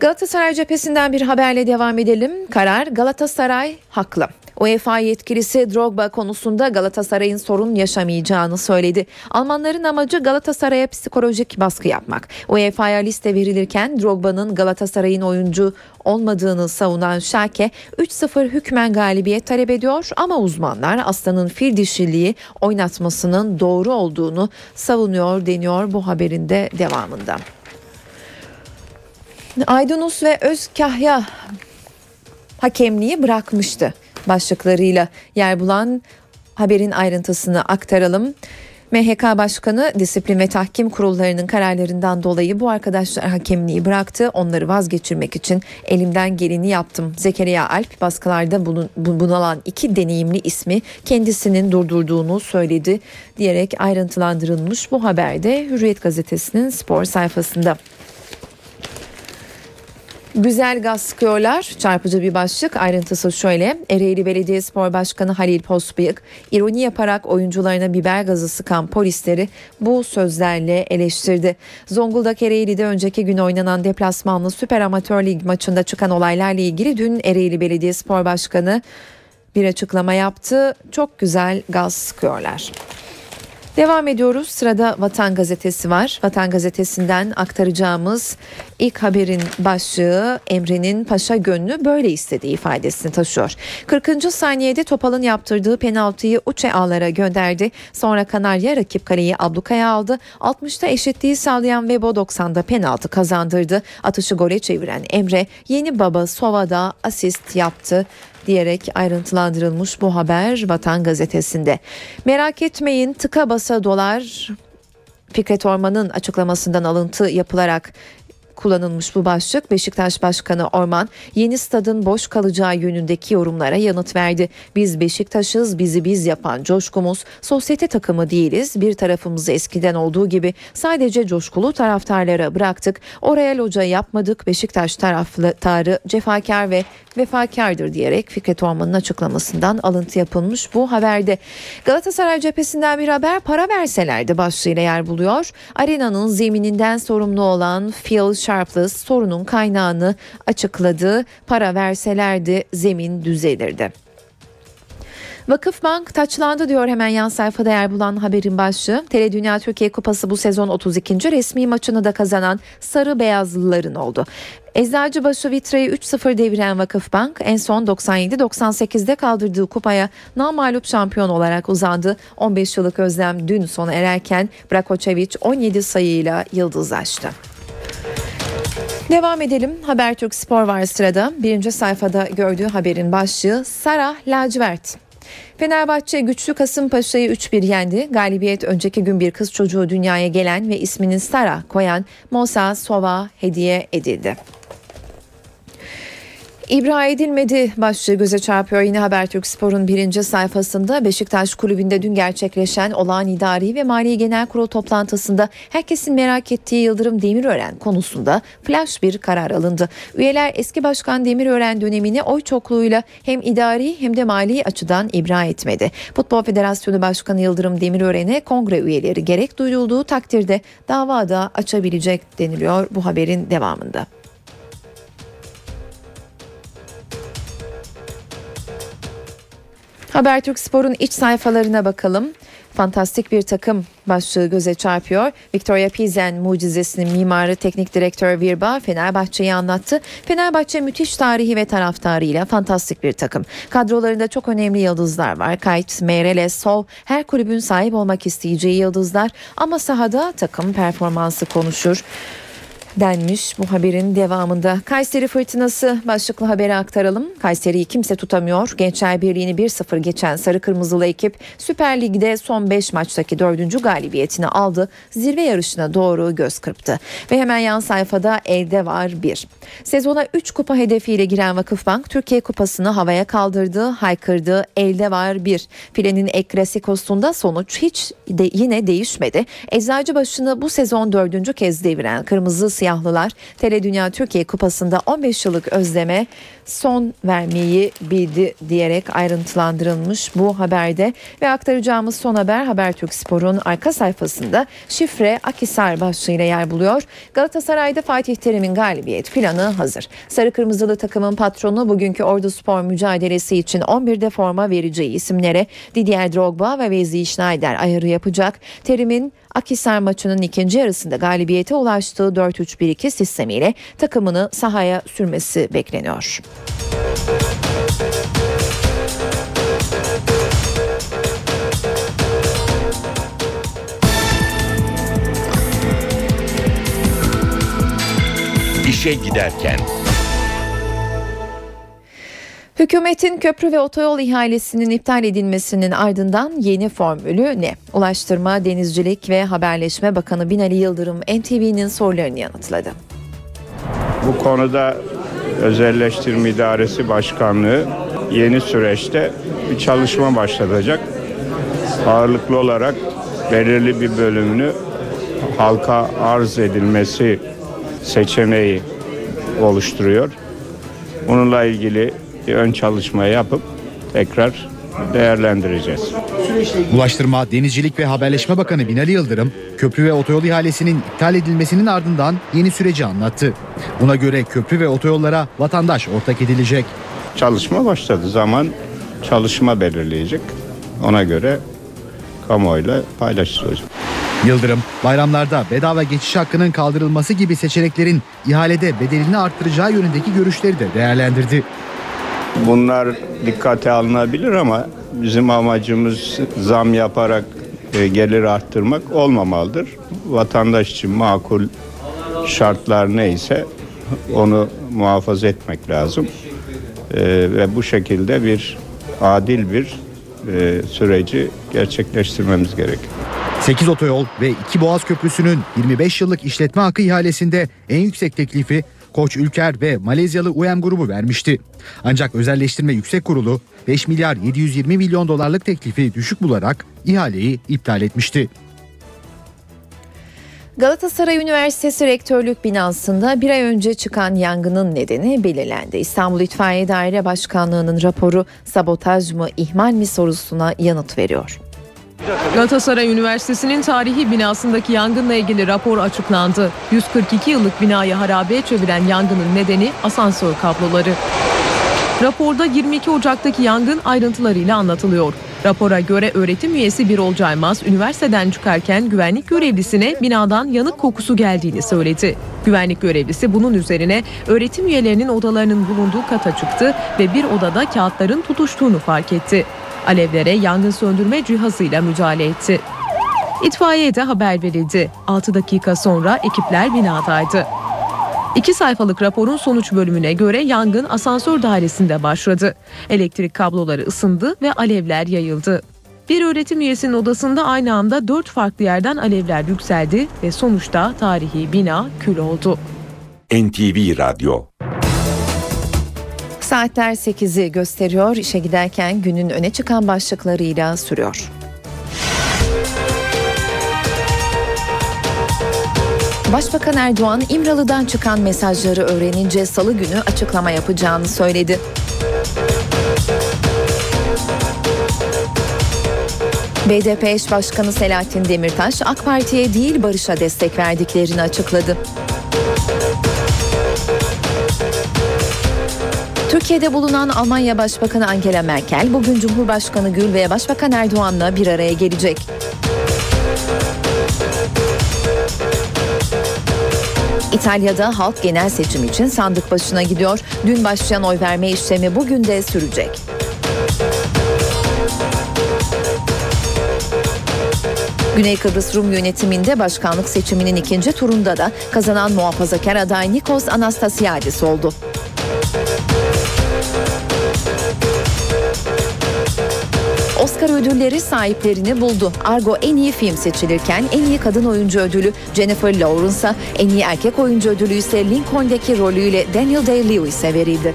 Galatasaray cephesinden bir haberle devam edelim. Karar Galatasaray haklı. UEFA yetkilisi Drogba konusunda Galatasaray'ın sorun yaşamayacağını söyledi. Almanların amacı Galatasaray'a psikolojik baskı yapmak. UEFA'ya liste verilirken Drogba'nın Galatasaray'ın oyuncu olmadığını savunan Schalke 3-0 hükmen galibiyet talep ediyor ama uzmanlar Aslan'ın fil dişiliği oynatmasının doğru olduğunu savunuyor deniyor bu haberin de devamında. Aydınus ve Özkahya hakemliği bırakmıştı başlıklarıyla yer bulan haberin ayrıntısını aktaralım. MHK Başkanı disiplin ve tahkim kurullarının kararlarından dolayı bu arkadaşlar hakemliği bıraktı. Onları vazgeçirmek için elimden geleni yaptım. Zekeriya Alp baskılarda bulun, bunalan iki deneyimli ismi kendisinin durdurduğunu söyledi diyerek ayrıntılandırılmış bu haberde Hürriyet gazetesinin spor sayfasında. Güzel gaz sıkıyorlar. Çarpıcı bir başlık. Ayrıntısı şöyle. Ereğli Belediyespor Başkanı Halil Posbıyık ironi yaparak oyuncularına biber gazı sıkan polisleri bu sözlerle eleştirdi. Zonguldak Ereğli'de önceki gün oynanan deplasmanlı Süper Amatör Lig maçında çıkan olaylarla ilgili dün Ereğli Belediyespor Başkanı bir açıklama yaptı. Çok güzel gaz sıkıyorlar. Devam ediyoruz. Sırada Vatan Gazetesi var. Vatan Gazetesi'nden aktaracağımız ilk haberin başlığı Emre'nin paşa gönlü böyle istediği ifadesini taşıyor. 40. saniyede Topal'ın yaptırdığı penaltıyı Uçe ağlara gönderdi. Sonra Kanarya rakip kaleyi ablukaya aldı. 60'ta eşitliği sağlayan Vebo 90'da penaltı kazandırdı. Atışı gole çeviren Emre yeni baba Sova'da asist yaptı diyerek ayrıntılandırılmış bu haber Vatan Gazetesi'nde. Merak etmeyin tıka basa dolar Fikret Orman'ın açıklamasından alıntı yapılarak kullanılmış bu başlık Beşiktaş Başkanı Orman yeni stadın boş kalacağı yönündeki yorumlara yanıt verdi. Biz Beşiktaş'ız bizi biz yapan coşkumuz sosyete takımı değiliz bir tarafımızı eskiden olduğu gibi sadece coşkulu taraftarlara bıraktık. Oraya loca yapmadık Beşiktaş taraftarı cefakar ve vefakardır diyerek Fikret Orman'ın açıklamasından alıntı yapılmış bu haberde. Galatasaray cephesinden bir haber para verselerdi başlığıyla yer buluyor. Arenanın zemininden sorumlu olan Phil Sharpless sorunun kaynağını açıkladı. Para verselerdi zemin düzelirdi. Vakıfbank taçlandı diyor hemen yan sayfada yer bulan haberin başlığı. Tele Dünya Türkiye Kupası bu sezon 32. resmi maçını da kazanan Sarı Beyazlıların oldu. Eczacıbaşı Vitre'yi 3-0 deviren Vakıfbank en son 97-98'de kaldırdığı kupaya namalup şampiyon olarak uzandı. 15 yıllık özlem dün sona ererken Brakoçevic 17 sayıyla yıldızlaştı. Devam edelim. Habertürk Spor var sırada. Birinci sayfada gördüğü haberin başlığı Sara Lacivert. Fenerbahçe güçlü Kasımpaşa'yı 3-1 yendi. Galibiyet önceki gün bir kız çocuğu dünyaya gelen ve ismini Sara koyan Mosa Sova hediye edildi. İbra edilmedi başlığı göze çarpıyor yine Habertürk Spor'un birinci sayfasında Beşiktaş Kulübü'nde dün gerçekleşen olağan idari ve mali genel kurul toplantısında herkesin merak ettiği Yıldırım Demirören konusunda flash bir karar alındı. Üyeler eski başkan Demirören dönemini oy çokluğuyla hem idari hem de mali açıdan ibra etmedi. Futbol Federasyonu Başkanı Yıldırım Demirören'e kongre üyeleri gerek duyulduğu takdirde davada açabilecek deniliyor bu haberin devamında. Habertürk Spor'un iç sayfalarına bakalım. Fantastik bir takım başlığı göze çarpıyor. Victoria Pizen mucizesinin mimarı teknik direktör Virba Fenerbahçe'yi anlattı. Fenerbahçe müthiş tarihi ve taraftarıyla fantastik bir takım. Kadrolarında çok önemli yıldızlar var. Kayt, Meireles, Sol her kulübün sahip olmak isteyeceği yıldızlar ama sahada takım performansı konuşur. Denmiş bu haberin devamında. Kayseri fırtınası başlıklı haberi aktaralım. Kayseri'yi kimse tutamıyor. Gençler Birliği'ni 1-0 geçen Sarı Kırmızılı ekip Süper Lig'de son 5 maçtaki 4. galibiyetini aldı. Zirve yarışına doğru göz kırptı. Ve hemen yan sayfada elde var 1. Sezona 3 kupa hedefiyle giren Vakıfbank Türkiye Kupası'nı havaya kaldırdı, haykırdı. Elde var 1. Filenin ek klasikosunda sonuç hiç de yine değişmedi. Eczacıbaşı'nı bu sezon dördüncü kez deviren Kırmızı Siyahlılar Tele Dünya Türkiye Kupası'nda 15 yıllık özleme son vermeyi bildi diyerek ayrıntılandırılmış bu haberde ve aktaracağımız son haber Habertürk Spor'un arka sayfasında şifre Akisar başlığıyla yer buluyor. Galatasaray'da Fatih Terim'in galibiyet planı hazır. Sarı Kırmızılı takımın patronu bugünkü Ordu Spor mücadelesi için 11'de forma vereceği isimlere Didier Drogba ve Wesley Schneider ayarı yapacak. Terim'in Akisar maçının ikinci yarısında galibiyete ulaştığı 4-3-1-2 sistemiyle takımını sahaya sürmesi bekleniyor. İşe giderken Hükümetin köprü ve otoyol ihalesinin iptal edilmesinin ardından yeni formülü ne? Ulaştırma, Denizcilik ve Haberleşme Bakanı Binali Yıldırım NTV'nin sorularını yanıtladı. Bu konuda Özelleştirme İdaresi Başkanlığı yeni süreçte bir çalışma başlatacak. Ağırlıklı olarak belirli bir bölümünü halka arz edilmesi seçeneği oluşturuyor. Bununla ilgili bir ön çalışma yapıp tekrar değerlendireceğiz. Ulaştırma, Denizcilik ve Haberleşme Bakanı Binali Yıldırım, köprü ve otoyol ihalesinin iptal edilmesinin ardından yeni süreci anlattı. Buna göre köprü ve otoyollara vatandaş ortak edilecek. Çalışma başladı. Zaman çalışma belirleyecek. Ona göre kamuoyuyla paylaşılacak. Yıldırım, bayramlarda bedava geçiş hakkının kaldırılması gibi seçeneklerin ihalede bedelini arttıracağı yönündeki görüşleri de değerlendirdi. Bunlar dikkate alınabilir ama bizim amacımız zam yaparak e, gelir arttırmak olmamalıdır. Vatandaş için makul şartlar neyse onu muhafaza etmek lazım. E, ve bu şekilde bir adil bir e, süreci gerçekleştirmemiz gerekiyor. 8 otoyol ve 2 Boğaz Köprüsü'nün 25 yıllık işletme hakkı ihalesinde en yüksek teklifi Koç Ülker ve Malezyalı UM grubu vermişti. Ancak özelleştirme yüksek kurulu 5 milyar 720 milyon dolarlık teklifi düşük bularak ihaleyi iptal etmişti. Galatasaray Üniversitesi Rektörlük binasında bir ay önce çıkan yangının nedeni belirlendi. İstanbul İtfaiye Daire Başkanlığı'nın raporu sabotaj mı ihmal mi sorusuna yanıt veriyor. Galatasaray Üniversitesi'nin tarihi binasındaki yangınla ilgili rapor açıklandı. 142 yıllık binayı harabeye çeviren yangının nedeni asansör kabloları. Raporda 22 Ocak'taki yangın ayrıntılarıyla anlatılıyor. Rapora göre öğretim üyesi bir Caymaz üniversiteden çıkarken güvenlik görevlisine binadan yanık kokusu geldiğini söyledi. Güvenlik görevlisi bunun üzerine öğretim üyelerinin odalarının bulunduğu kata çıktı ve bir odada kağıtların tutuştuğunu fark etti. Alevlere yangın söndürme cihazıyla müdahale etti. İtfaiyeye de haber verildi. 6 dakika sonra ekipler binadaydı. İki sayfalık raporun sonuç bölümüne göre yangın asansör dairesinde başladı. Elektrik kabloları ısındı ve alevler yayıldı. Bir öğretim üyesinin odasında aynı anda dört farklı yerden alevler yükseldi ve sonuçta tarihi bina kül oldu. NTV Radyo Saatler 8'i gösteriyor. İşe giderken günün öne çıkan başlıklarıyla sürüyor. Başbakan Erdoğan İmralı'dan çıkan mesajları öğrenince salı günü açıklama yapacağını söyledi. BDP eş başkanı Selahattin Demirtaş AK Parti'ye değil Barış'a destek verdiklerini açıkladı. Türkiye'de bulunan Almanya Başbakanı Angela Merkel bugün Cumhurbaşkanı Gül ve Başbakan Erdoğan'la bir araya gelecek. İtalya'da halk genel seçim için sandık başına gidiyor. Dün başlayan oy verme işlemi bugün de sürecek. Güney Kıbrıs Rum yönetiminde başkanlık seçiminin ikinci turunda da kazanan muhafazakar aday Nikos Anastasiadis oldu. Oscar ödülleri sahiplerini buldu. Argo en iyi film seçilirken en iyi kadın oyuncu ödülü Jennifer Lawrence'a, en iyi erkek oyuncu ödülü ise Lincoln'daki rolüyle Daniel Day-Lewis'e verildi.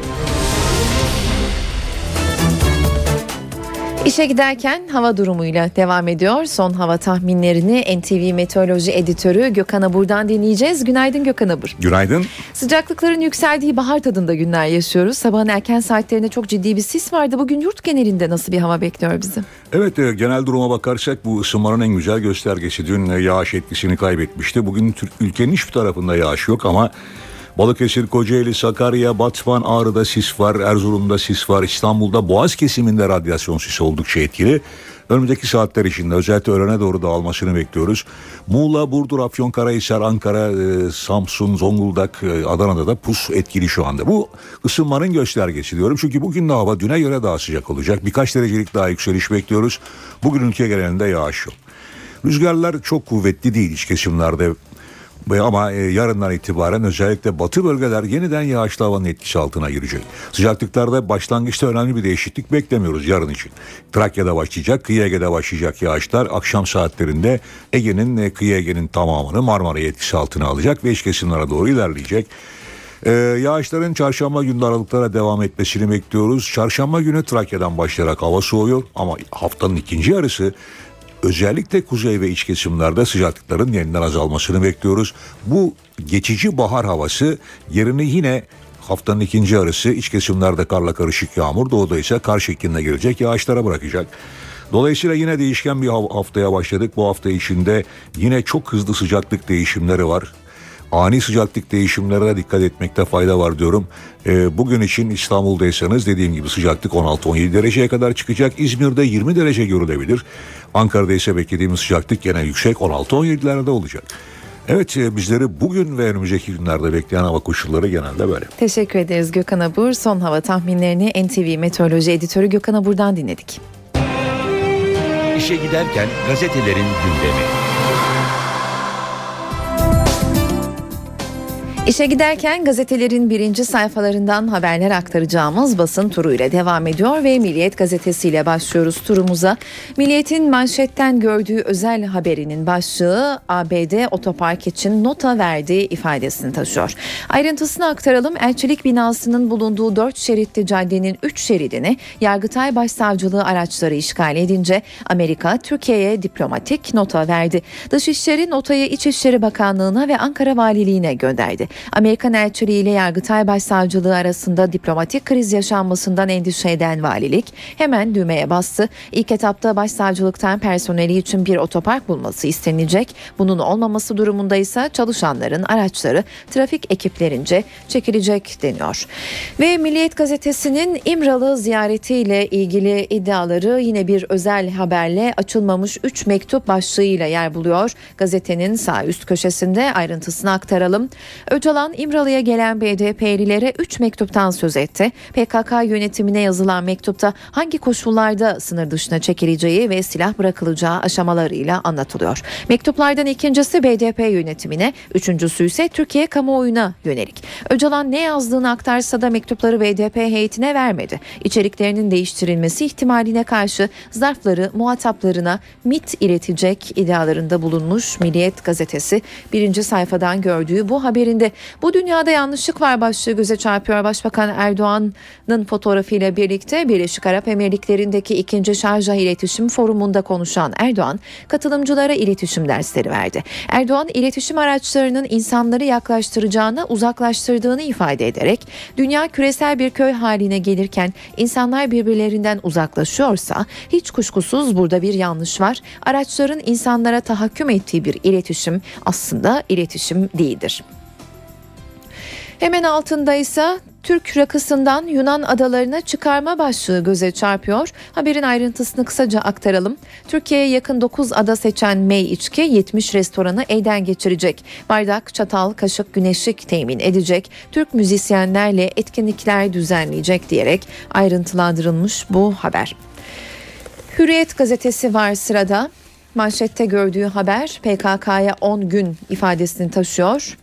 İşe giderken hava durumuyla devam ediyor. Son hava tahminlerini NTV Meteoroloji Editörü Gökhan Abur'dan dinleyeceğiz. Günaydın Gökhan Abur. Günaydın. Sıcaklıkların yükseldiği bahar tadında günler yaşıyoruz. Sabahın erken saatlerinde çok ciddi bir sis vardı. Bugün yurt genelinde nasıl bir hava bekliyor bizi? Evet e, genel duruma bakarsak bu ısınmanın en güzel göstergesi. Dün e, yağış etkisini kaybetmişti. Bugün ülkenin hiçbir tarafında yağış yok ama Balıkesir, Kocaeli, Sakarya, Batman, Ağrı'da sis var, Erzurum'da sis var, İstanbul'da Boğaz kesiminde radyasyon sisi oldukça etkili. Önümüzdeki saatler içinde özellikle öğlene doğru dağılmasını bekliyoruz. Muğla, Burdur, Afyonkarahisar, Ankara, e, Samsun, Zonguldak, e, Adana'da da pus etkili şu anda. Bu ısınmanın göstergesi diyorum. Çünkü bugün de hava düne göre daha sıcak olacak. Birkaç derecelik daha yükseliş bekliyoruz. Bugün ülke genelinde yağış yok. Rüzgarlar çok kuvvetli değil iç kesimlerde ama e, yarından itibaren özellikle batı bölgeler yeniden yağışlı havanın etkisi altına girecek. Sıcaklıklarda başlangıçta önemli bir değişiklik beklemiyoruz yarın için. Trakya'da başlayacak, kıyı Ege'de başlayacak yağışlar akşam saatlerinde Ege'nin, e, kıyı Ege'nin tamamını Marmara'yı etkisi altına alacak ve iç kesimlere doğru ilerleyecek. Ee, yağışların çarşamba günü aralıklara devam etmesini bekliyoruz. Çarşamba günü Trakya'dan başlayarak hava soğuyor ama haftanın ikinci yarısı özellikle kuzey ve iç kesimlerde sıcaklıkların yeniden azalmasını bekliyoruz. Bu geçici bahar havası yerini yine haftanın ikinci yarısı iç kesimlerde karla karışık yağmur doğuda ise kar şeklinde gelecek yağışlara bırakacak. Dolayısıyla yine değişken bir haftaya başladık. Bu hafta içinde yine çok hızlı sıcaklık değişimleri var ani sıcaklık değişimlerine dikkat etmekte fayda var diyorum. E, bugün için İstanbul'daysanız dediğim gibi sıcaklık 16-17 dereceye kadar çıkacak. İzmir'de 20 derece görülebilir. Ankara'da ise beklediğimiz sıcaklık gene yüksek 16-17'lerde olacak. Evet e, bizleri bugün ve önümüzdeki günlerde bekleyen hava koşulları genelde böyle. Teşekkür ederiz Gökhan Abur. Son hava tahminlerini NTV Meteoroloji Editörü Gökhan Abur'dan dinledik. İşe giderken gazetelerin gündemi. İşe giderken gazetelerin birinci sayfalarından haberler aktaracağımız basın turuyla devam ediyor ve Milliyet gazetesiyle başlıyoruz turumuza. Milliyet'in manşetten gördüğü özel haberinin başlığı ABD otopark için nota verdiği ifadesini taşıyor. Ayrıntısını aktaralım. Elçilik binasının bulunduğu 4 şeritli caddenin 3 şeridini Yargıtay Başsavcılığı araçları işgal edince Amerika Türkiye'ye diplomatik nota verdi. Dışişleri notayı İçişleri Bakanlığı'na ve Ankara Valiliğine gönderdi. Amerikan elçiliği ile Yargıtay Başsavcılığı arasında diplomatik kriz yaşanmasından endişe eden valilik hemen düğmeye bastı. İlk etapta başsavcılıktan personeli için bir otopark bulması istenilecek. Bunun olmaması durumunda ise çalışanların araçları trafik ekiplerince çekilecek deniyor. Ve Milliyet Gazetesi'nin İmralı ziyaretiyle ilgili iddiaları yine bir özel haberle açılmamış 3 mektup başlığıyla yer buluyor. Gazetenin sağ üst köşesinde ayrıntısını aktaralım. Öcalan İmralı'ya gelen BDP'lilere 3 mektuptan söz etti. PKK yönetimine yazılan mektupta hangi koşullarda sınır dışına çekileceği ve silah bırakılacağı aşamalarıyla anlatılıyor. Mektuplardan ikincisi BDP yönetimine, üçüncüsü ise Türkiye kamuoyuna yönelik. Öcalan ne yazdığını aktarsa da mektupları BDP heyetine vermedi. İçeriklerinin değiştirilmesi ihtimaline karşı zarfları muhataplarına MIT iletecek iddialarında bulunmuş Milliyet gazetesi birinci sayfadan gördüğü bu haberinde bu dünyada yanlışlık var başlığı göze çarpıyor. Başbakan Erdoğan'ın fotoğrafıyla birlikte Birleşik Arap Emirlikleri'ndeki ikinci Şarjah İletişim Forumu'nda konuşan Erdoğan katılımcılara iletişim dersleri verdi. Erdoğan iletişim araçlarının insanları yaklaştıracağını uzaklaştırdığını ifade ederek dünya küresel bir köy haline gelirken insanlar birbirlerinden uzaklaşıyorsa hiç kuşkusuz burada bir yanlış var. Araçların insanlara tahakküm ettiği bir iletişim aslında iletişim değildir. Hemen altında ise Türk rakısından Yunan adalarına çıkarma başlığı göze çarpıyor. Haberin ayrıntısını kısaca aktaralım. Türkiye'ye yakın 9 ada seçen May içki 70 restoranı elden geçirecek. Bardak, çatal, kaşık, güneşlik temin edecek. Türk müzisyenlerle etkinlikler düzenleyecek diyerek ayrıntılandırılmış bu haber. Hürriyet gazetesi var sırada. Manşette gördüğü haber PKK'ya 10 gün ifadesini taşıyor.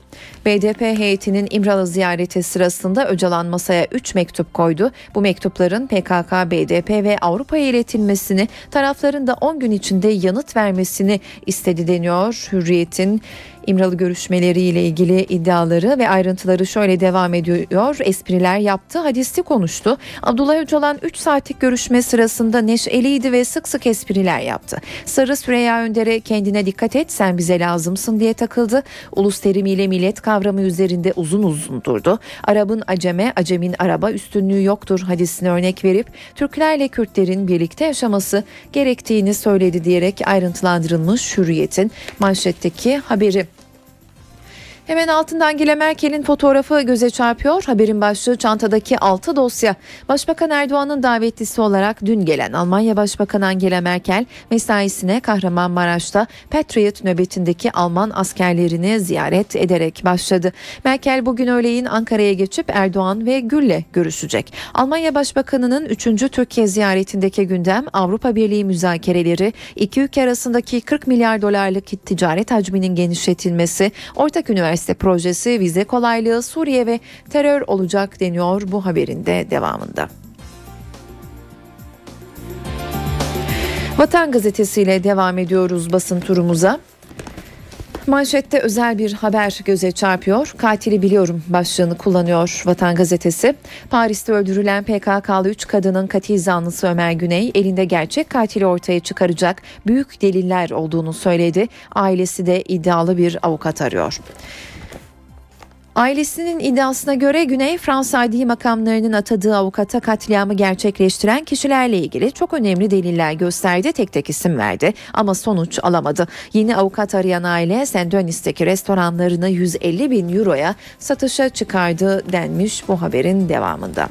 BDP heyetinin İmralı ziyareti sırasında Öcalan masaya 3 mektup koydu. Bu mektupların PKK, BDP ve Avrupa'ya iletilmesini, tarafların da 10 gün içinde yanıt vermesini istedi deniyor. Hürriyet'in İmralı görüşmeleriyle ilgili iddiaları ve ayrıntıları şöyle devam ediyor. Espriler yaptı, hadisli konuştu. Abdullah Öcalan 3 saatlik görüşme sırasında neşeliydi ve sık sık espriler yaptı. Sarı Süreyya Önder'e kendine dikkat et sen bize lazımsın diye takıldı. Ulus terimiyle millet kavramı üzerinde uzun uzun durdu. Arap'ın aceme, acemin araba üstünlüğü yoktur hadisini örnek verip Türklerle Kürtlerin birlikte yaşaması gerektiğini söyledi diyerek ayrıntılandırılmış Hürriyet'in manşetteki haberi. Hemen altından Angela Merkel'in fotoğrafı göze çarpıyor. Haberin başlığı çantadaki 6 dosya. Başbakan Erdoğan'ın davetlisi olarak dün gelen Almanya Başbakanı Angela Merkel mesaisine Kahramanmaraş'ta Patriot nöbetindeki Alman askerlerini ziyaret ederek başladı. Merkel bugün öğleyin Ankara'ya geçip Erdoğan ve Gül'le görüşecek. Almanya Başbakanı'nın 3. Türkiye ziyaretindeki gündem Avrupa Birliği müzakereleri, iki ülke arasındaki 40 milyar dolarlık ticaret hacminin genişletilmesi, ortak üniversite Üniversite projesi vize kolaylığı Suriye ve terör olacak deniyor bu haberin de devamında. Vatan gazetesiyle devam ediyoruz basın turumuza. Manşette özel bir haber göze çarpıyor. Katili biliyorum başlığını kullanıyor Vatan Gazetesi. Paris'te öldürülen PKK'lı 3 kadının katil zanlısı Ömer Güney elinde gerçek katili ortaya çıkaracak büyük deliller olduğunu söyledi. Ailesi de iddialı bir avukat arıyor. Ailesinin iddiasına göre Güney Fransa adli makamlarının atadığı avukata katliamı gerçekleştiren kişilerle ilgili çok önemli deliller gösterdi, tek tek isim verdi ama sonuç alamadı. Yeni avukat arayan aile Saint Denis'teki restoranlarını 150 bin euroya satışa çıkardı denmiş bu haberin devamında.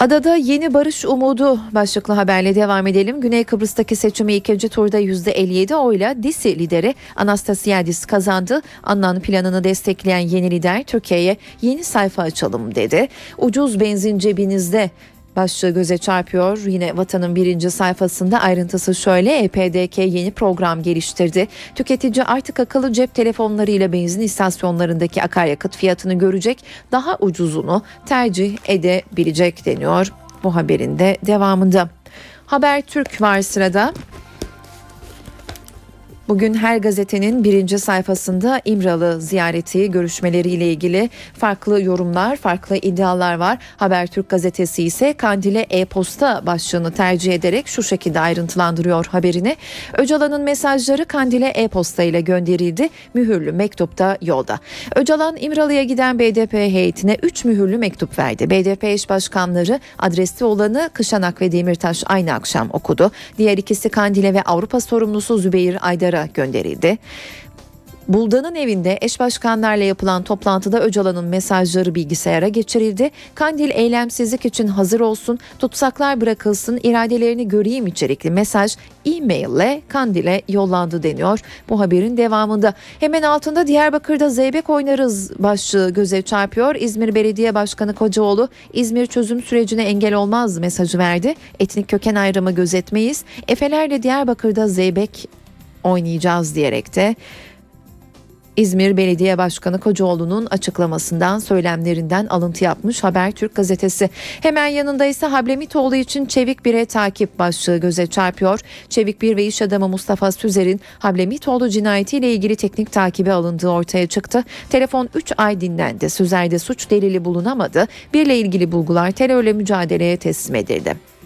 Adada yeni barış umudu başlıklı haberle devam edelim. Güney Kıbrıs'taki seçimi ikinci turda %57 oyla DİSİ lideri Anastasiadis kazandı. Annan planını destekleyen yeni lider Türkiye'ye yeni sayfa açalım dedi. Ucuz benzin cebinizde başlığı göze çarpıyor. Yine Vatan'ın birinci sayfasında ayrıntısı şöyle EPDK yeni program geliştirdi. Tüketici artık akıllı cep telefonlarıyla benzin istasyonlarındaki akaryakıt fiyatını görecek daha ucuzunu tercih edebilecek deniyor bu haberin de devamında. Haber Türk var sırada. Bugün her gazetenin birinci sayfasında İmralı ziyareti görüşmeleriyle ilgili farklı yorumlar, farklı iddialar var. Habertürk gazetesi ise Kandil'e e-posta başlığını tercih ederek şu şekilde ayrıntılandırıyor haberini. Öcalan'ın mesajları Kandil'e e-posta ile gönderildi. Mühürlü mektupta yolda. Öcalan İmralı'ya giden BDP heyetine 3 mühürlü mektup verdi. BDP eş başkanları adreste olanı Kışanak ve Demirtaş aynı akşam okudu. Diğer ikisi Kandil'e ve Avrupa sorumlusu Zübeyir Aydar'a gönderildi. Buldan'ın evinde eş başkanlarla yapılan toplantıda Öcalan'ın mesajları bilgisayara geçirildi. Kandil eylemsizlik için hazır olsun, tutsaklar bırakılsın, iradelerini göreyim içerikli mesaj e-mail Kandil'e yollandı deniyor. Bu haberin devamında. Hemen altında Diyarbakır'da zeybek oynarız başlığı göze çarpıyor. İzmir Belediye Başkanı Kocaoğlu İzmir çözüm sürecine engel olmaz mesajı verdi. Etnik köken ayrımı gözetmeyiz. Efelerle Diyarbakır'da zeybek oynayacağız diyerek de İzmir Belediye Başkanı Kocaoğlu'nun açıklamasından söylemlerinden alıntı yapmış Habertürk gazetesi. Hemen yanında ise Hablemitoğlu için Çevik Bir'e takip başlığı göze çarpıyor. Çevik Bir ve iş adamı Mustafa Süzer'in Hablemitoğlu cinayetiyle ilgili teknik takibi alındığı ortaya çıktı. Telefon 3 ay dinlendi. Süzer'de suç delili bulunamadı. Birle ilgili bulgular terörle mücadeleye teslim edildi.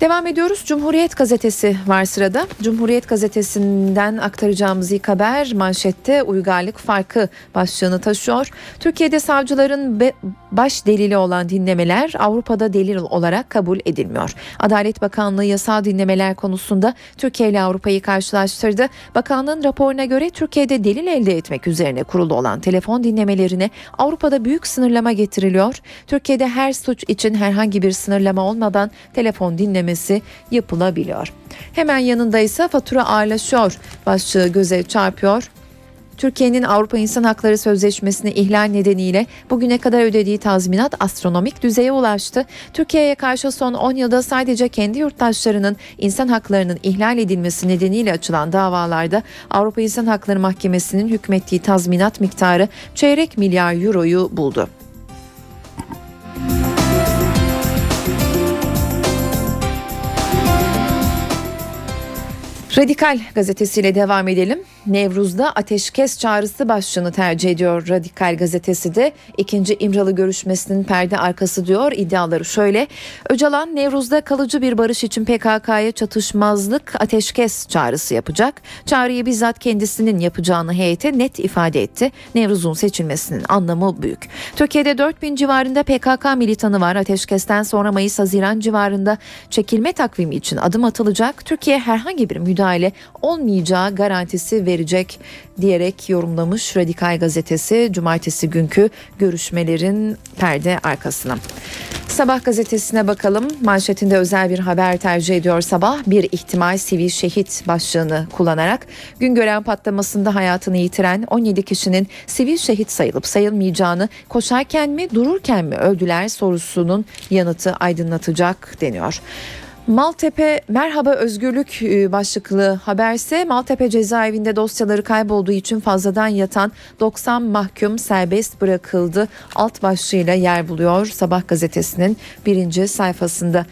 Devam ediyoruz. Cumhuriyet Gazetesi var sırada. Cumhuriyet Gazetesi'nden aktaracağımız ilk haber manşette uygarlık farkı başlığını taşıyor. Türkiye'de savcıların be, baş delili olan dinlemeler Avrupa'da delil olarak kabul edilmiyor. Adalet Bakanlığı yasal dinlemeler konusunda Türkiye ile Avrupa'yı karşılaştırdı. Bakanlığın raporuna göre Türkiye'de delil elde etmek üzerine kurulu olan telefon dinlemelerine Avrupa'da büyük sınırlama getiriliyor. Türkiye'de her suç için herhangi bir sınırlama olmadan telefon dinleme ödemesi yapılabiliyor. Hemen yanında ise fatura ağırlaşıyor başlığı göze çarpıyor. Türkiye'nin Avrupa İnsan Hakları Sözleşmesi'ni ihlal nedeniyle bugüne kadar ödediği tazminat astronomik düzeye ulaştı. Türkiye'ye karşı son 10 yılda sadece kendi yurttaşlarının insan haklarının ihlal edilmesi nedeniyle açılan davalarda Avrupa İnsan Hakları Mahkemesi'nin hükmettiği tazminat miktarı çeyrek milyar euroyu buldu. Radikal gazetesiyle devam edelim. Nevruz'da ateşkes çağrısı başlığını tercih ediyor Radikal gazetesi de. ikinci İmralı görüşmesinin perde arkası diyor. İddiaları şöyle. Öcalan Nevruz'da kalıcı bir barış için PKK'ya çatışmazlık ateşkes çağrısı yapacak. Çağrıyı bizzat kendisinin yapacağını heyete net ifade etti. Nevruz'un seçilmesinin anlamı büyük. Türkiye'de 4000 civarında PKK militanı var. Ateşkesten sonra Mayıs-Haziran civarında çekilme takvimi için adım atılacak. Türkiye herhangi bir müdahale olmayacağı garantisi verecek diyerek yorumlamış Radikal Gazetesi cumartesi günkü görüşmelerin perde arkasına. Sabah gazetesine bakalım. Manşetinde özel bir haber tercih ediyor sabah. Bir ihtimal sivil şehit başlığını kullanarak gün gören patlamasında hayatını yitiren 17 kişinin sivil şehit sayılıp sayılmayacağını koşarken mi dururken mi öldüler sorusunun yanıtı aydınlatacak deniyor. Maltepe Merhaba Özgürlük e, başlıklı haberse Maltepe cezaevinde dosyaları kaybolduğu için fazladan yatan 90 mahkum serbest bırakıldı. Alt başlığıyla yer buluyor Sabah gazetesinin birinci sayfasında.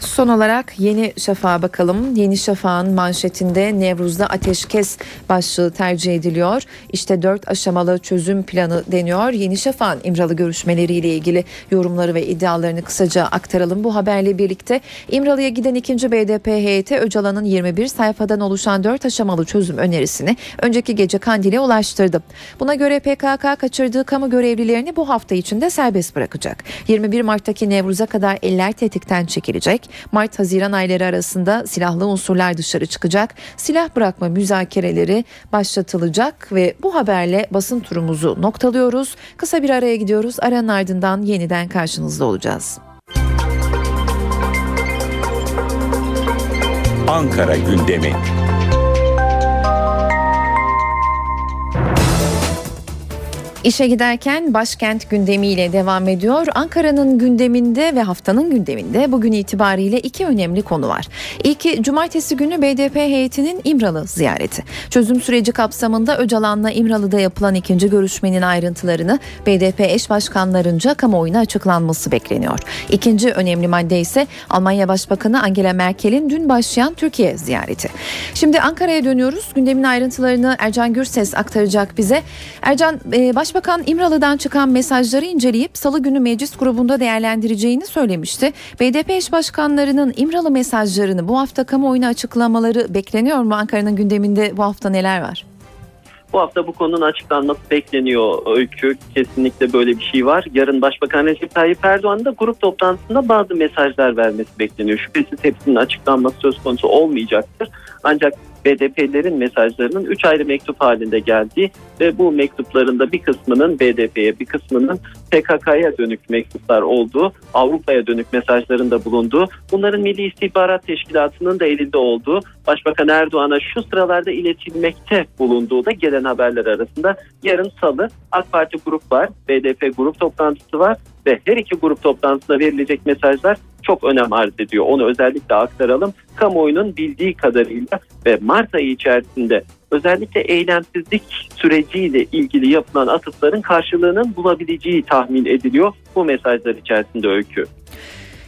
Son olarak Yeni Şafak'a bakalım. Yeni Şafak'ın manşetinde Nevruz'da ateşkes başlığı tercih ediliyor. İşte dört aşamalı çözüm planı deniyor. Yeni Şafak'ın İmralı görüşmeleriyle ilgili yorumları ve iddialarını kısaca aktaralım. Bu haberle birlikte İmralı'ya giden ikinci BDP heyeti Öcalan'ın 21 sayfadan oluşan dört aşamalı çözüm önerisini önceki gece Kandil'e ulaştırdı. Buna göre PKK kaçırdığı kamu görevlilerini bu hafta içinde serbest bırakacak. 21 Mart'taki Nevruz'a kadar eller tetikten çekilecek. Mart-Haziran ayları arasında silahlı unsurlar dışarı çıkacak. Silah bırakma müzakereleri başlatılacak ve bu haberle basın turumuzu noktalıyoruz. Kısa bir araya gidiyoruz. Aranın ardından yeniden karşınızda olacağız. Ankara gündemi. İşe giderken başkent gündemiyle devam ediyor. Ankara'nın gündeminde ve haftanın gündeminde bugün itibariyle iki önemli konu var. İlki cumartesi günü BDP heyetinin İmralı ziyareti. Çözüm süreci kapsamında Öcalan'la İmralı'da yapılan ikinci görüşmenin ayrıntılarını BDP eş başkanlarınca kamuoyuna açıklanması bekleniyor. İkinci önemli madde ise Almanya Başbakanı Angela Merkel'in dün başlayan Türkiye ziyareti. Şimdi Ankara'ya dönüyoruz. Gündemin ayrıntılarını Ercan Gürses aktaracak bize. Ercan baş Başbakan İmralı'dan çıkan mesajları inceleyip salı günü meclis grubunda değerlendireceğini söylemişti. BDP eş başkanlarının İmralı mesajlarını bu hafta kamuoyuna açıklamaları bekleniyor mu? Ankara'nın gündeminde bu hafta neler var? Bu hafta bu konunun açıklanması bekleniyor Öykü. Kesinlikle böyle bir şey var. Yarın Başbakan Recep Tayyip Erdoğan'ın da grup toplantısında bazı mesajlar vermesi bekleniyor. Şüphesiz hepsinin açıklanması söz konusu olmayacaktır. Ancak BDP'lerin mesajlarının üç ayrı mektup halinde geldiği ve bu mektuplarında bir kısmının BDP'ye bir kısmının PKK'ya dönük mektuplar olduğu, Avrupa'ya dönük mesajlarında bulunduğu, bunların Milli İstihbarat Teşkilatı'nın da elinde olduğu, Başbakan Erdoğan'a şu sıralarda iletilmekte bulunduğu da gelen haberler arasında yarın salı AK Parti grup var, BDP grup toplantısı var ve her iki grup toplantısında verilecek mesajlar çok önem arz ediyor. Onu özellikle aktaralım. Kamuoyunun bildiği kadarıyla ve Mart ayı içerisinde özellikle eylemsizlik süreciyle ilgili yapılan atıfların karşılığının bulabileceği tahmin ediliyor bu mesajlar içerisinde öykü.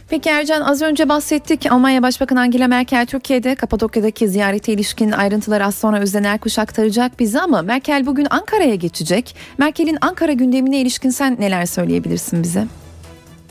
Peki Ercan az önce bahsettik Almanya Başbakanı Angela Merkel Türkiye'de Kapadokya'daki ziyarete ilişkin ayrıntıları az sonra Özden Erkuş aktaracak bize ama Merkel bugün Ankara'ya geçecek. Merkel'in Ankara gündemine ilişkin sen neler söyleyebilirsin bize?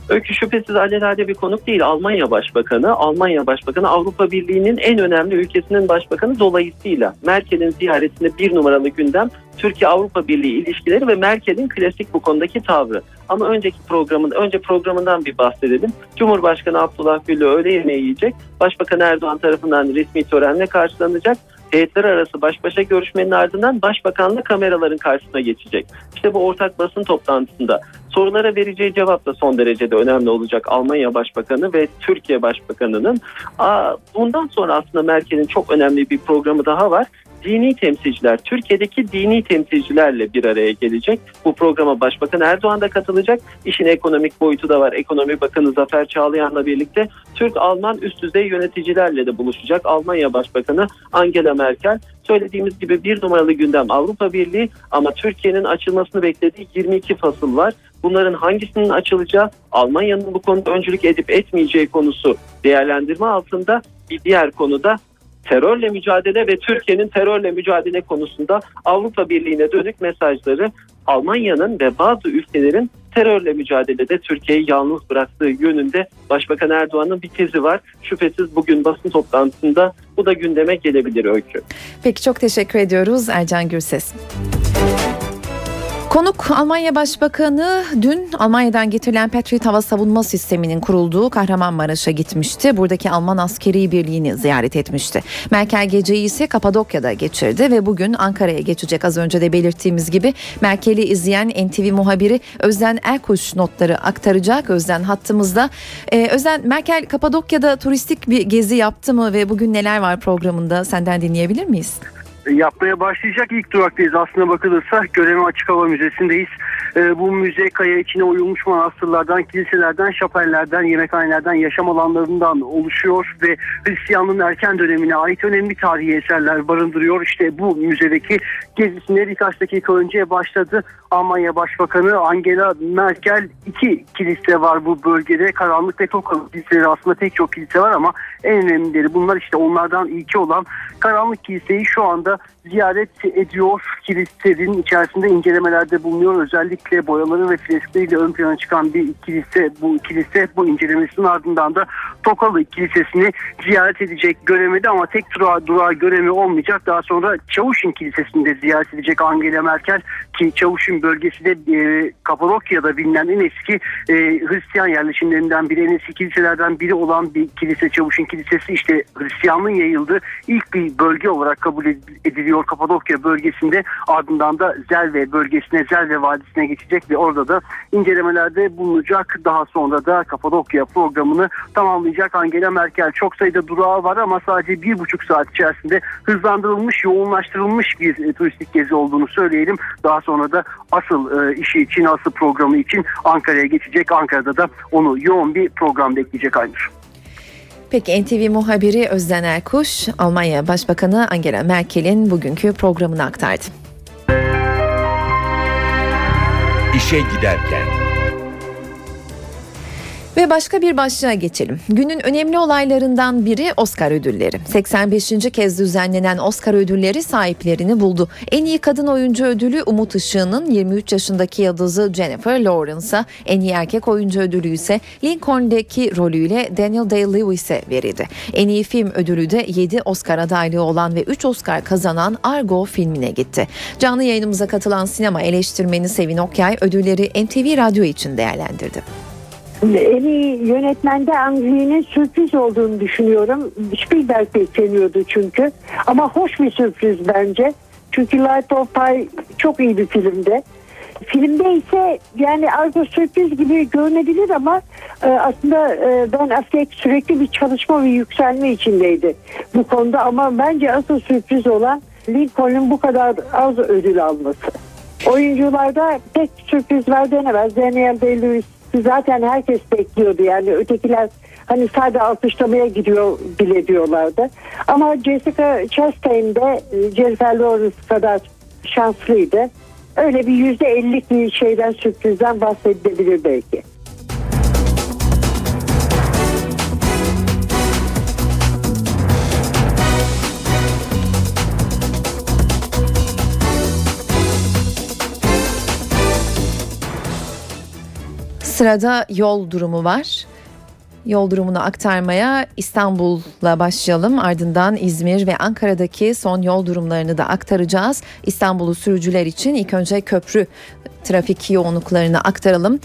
Öykü şüphesiz alelade bir konuk değil. Almanya Başbakanı, Almanya Başbakanı Avrupa Birliği'nin en önemli ülkesinin başbakanı dolayısıyla Merkel'in ziyaretinde bir numaralı gündem Türkiye-Avrupa Birliği ilişkileri ve Merkel'in klasik bu konudaki tavrı. Ama önceki programın, önce programından bir bahsedelim. Cumhurbaşkanı Abdullah Gül'ü öğle yemeği yiyecek. Başbakan Erdoğan tarafından resmi törenle karşılanacak heyetler arası baş başa görüşmenin ardından başbakanla kameraların karşısına geçecek. İşte bu ortak basın toplantısında sorulara vereceği cevap da son derecede önemli olacak Almanya Başbakanı ve Türkiye Başbakanı'nın. Bundan sonra aslında Merkel'in çok önemli bir programı daha var. Dini temsilciler, Türkiye'deki dini temsilcilerle bir araya gelecek. Bu programa Başbakan Erdoğan da katılacak. İşin ekonomik boyutu da var. Ekonomi Bakanı Zafer Çağlayan'la birlikte Türk-Alman üst düzey yöneticilerle de buluşacak. Almanya Başbakanı Angela Merkel söylediğimiz gibi bir numaralı gündem Avrupa Birliği ama Türkiye'nin açılmasını beklediği 22 fasıl var. Bunların hangisinin açılacağı, Almanya'nın bu konuda öncülük edip etmeyeceği konusu değerlendirme altında. Bir diğer konuda terörle mücadele ve Türkiye'nin terörle mücadele konusunda Avrupa Birliği'ne dönük mesajları Almanya'nın ve bazı ülkelerin terörle mücadelede Türkiye'yi yalnız bıraktığı yönünde Başbakan Erdoğan'ın bir tezi var. Şüphesiz bugün basın toplantısında bu da gündeme gelebilir öykü. Peki çok teşekkür ediyoruz Ercan Gürses. Konuk Almanya Başbakanı dün Almanya'dan getirilen Patriot hava savunma sisteminin kurulduğu Kahramanmaraş'a gitmişti. Buradaki Alman askeri birliğini ziyaret etmişti. Merkel geceyi ise Kapadokya'da geçirdi ve bugün Ankara'ya geçecek. Az önce de belirttiğimiz gibi Merkel'i izleyen NTV muhabiri Özden Erkuş notları aktaracak. Özden hattımızda. Ee, Özden Merkel Kapadokya'da turistik bir gezi yaptı mı ve bugün neler var programında senden dinleyebilir miyiz? Yapmaya başlayacak ilk duraktayız. Aslına bakılırsa Göreme Açık Hava Müzesi'ndeyiz. Ee, bu müze kaya içine oyulmuş manastırlardan, kiliselerden, şapellerden, yemekhanelerden, yaşam alanlarından oluşuyor ve Hristiyanlığın erken dönemine ait önemli tarihi eserler barındırıyor. İşte bu müzedeki gezisine birkaç dakika önce başladı. Almanya Başbakanı Angela Merkel iki kilise var bu bölgede. Karanlık ve Tokalı kiliseleri aslında pek çok kilise var ama en önemlileri bunlar işte onlardan ilki olan Karanlık Kiliseyi şu anda ziyaret ediyor. Kilisenin içerisinde incelemelerde bulunuyor. Özellikle boyaları ve freskleriyle ön plana çıkan bir kilise bu kilise bu incelemesinin ardından da Tokalı Kilisesi'ni ziyaret edecek göremedi ama tek durağı, durağı göremi olmayacak. Daha sonra Çavuşin Kilisesi'ni de ziyaret edecek Angela Merkel ki Çavuşin bölgesi de e, Kapadokya'da bilinen en eski e, Hristiyan yerleşimlerinden biri, en eski kiliselerden biri olan bir kilise Çavuşin Kilisesi işte Hristiyanlığın yayıldığı ilk bir bölge olarak kabul ediliyor Kapadokya bölgesinde ardından da Zelve bölgesine Zelve Vadisi'ne geçecek ve orada da incelemelerde bulunacak. Daha sonra da Kapadokya programını tamamlayacak Angela Merkel. Çok sayıda durağı var ama sadece bir buçuk saat içerisinde hızlandırılmış, yoğunlaştırılmış bir e, turistik gezi olduğunu söyleyelim. Daha sonra da asıl e, işi için, asıl programı için Ankara'ya geçecek. Ankara'da da onu yoğun bir program bekleyecek Aynur. Peki NTV muhabiri Özden Erkuş, Almanya Başbakanı Angela Merkel'in bugünkü programını aktardı. İşe giderken ve başka bir başlığa geçelim. Günün önemli olaylarından biri Oscar ödülleri. 85. kez düzenlenen Oscar ödülleri sahiplerini buldu. En iyi kadın oyuncu ödülü Umut Işık'ın 23 yaşındaki yıldızı Jennifer Lawrence'a, en iyi erkek oyuncu ödülü ise Lincoln'deki rolüyle Daniel Day-Lewis'e verildi. En iyi film ödülü de 7 Oscar adaylığı olan ve 3 Oscar kazanan Argo filmine gitti. Canlı yayınımıza katılan sinema eleştirmeni Sevin Okyay ödülleri NTV Radyo için değerlendirdi. En iyi yönetmende Ang sürpriz olduğunu düşünüyorum. Spielberg bekleniyordu çünkü. Ama hoş bir sürpriz bence. Çünkü Light of Pi çok iyi bir filmde. Filmde ise yani argo sürpriz gibi görünebilir ama e, aslında e, Ben Affleck sürekli bir çalışma ve yükselme içindeydi bu konuda ama bence asıl sürpriz olan Lincoln'un bu kadar az ödül alması. Oyuncularda pek sürpriz var denemez. Daniel Day-Lewis zaten herkes bekliyordu yani ötekiler hani sadece alkışlamaya gidiyor bile diyorlardı. Ama Jessica Chastain de e, Jennifer Lawrence kadar şanslıydı. Öyle bir yüzde ellik bir şeyden sürprizden bahsedilebilir belki. Sırada yol durumu var. Yol durumunu aktarmaya İstanbul'la başlayalım. Ardından İzmir ve Ankara'daki son yol durumlarını da aktaracağız. İstanbul'u sürücüler için ilk önce köprü trafik yoğunluklarını aktaralım.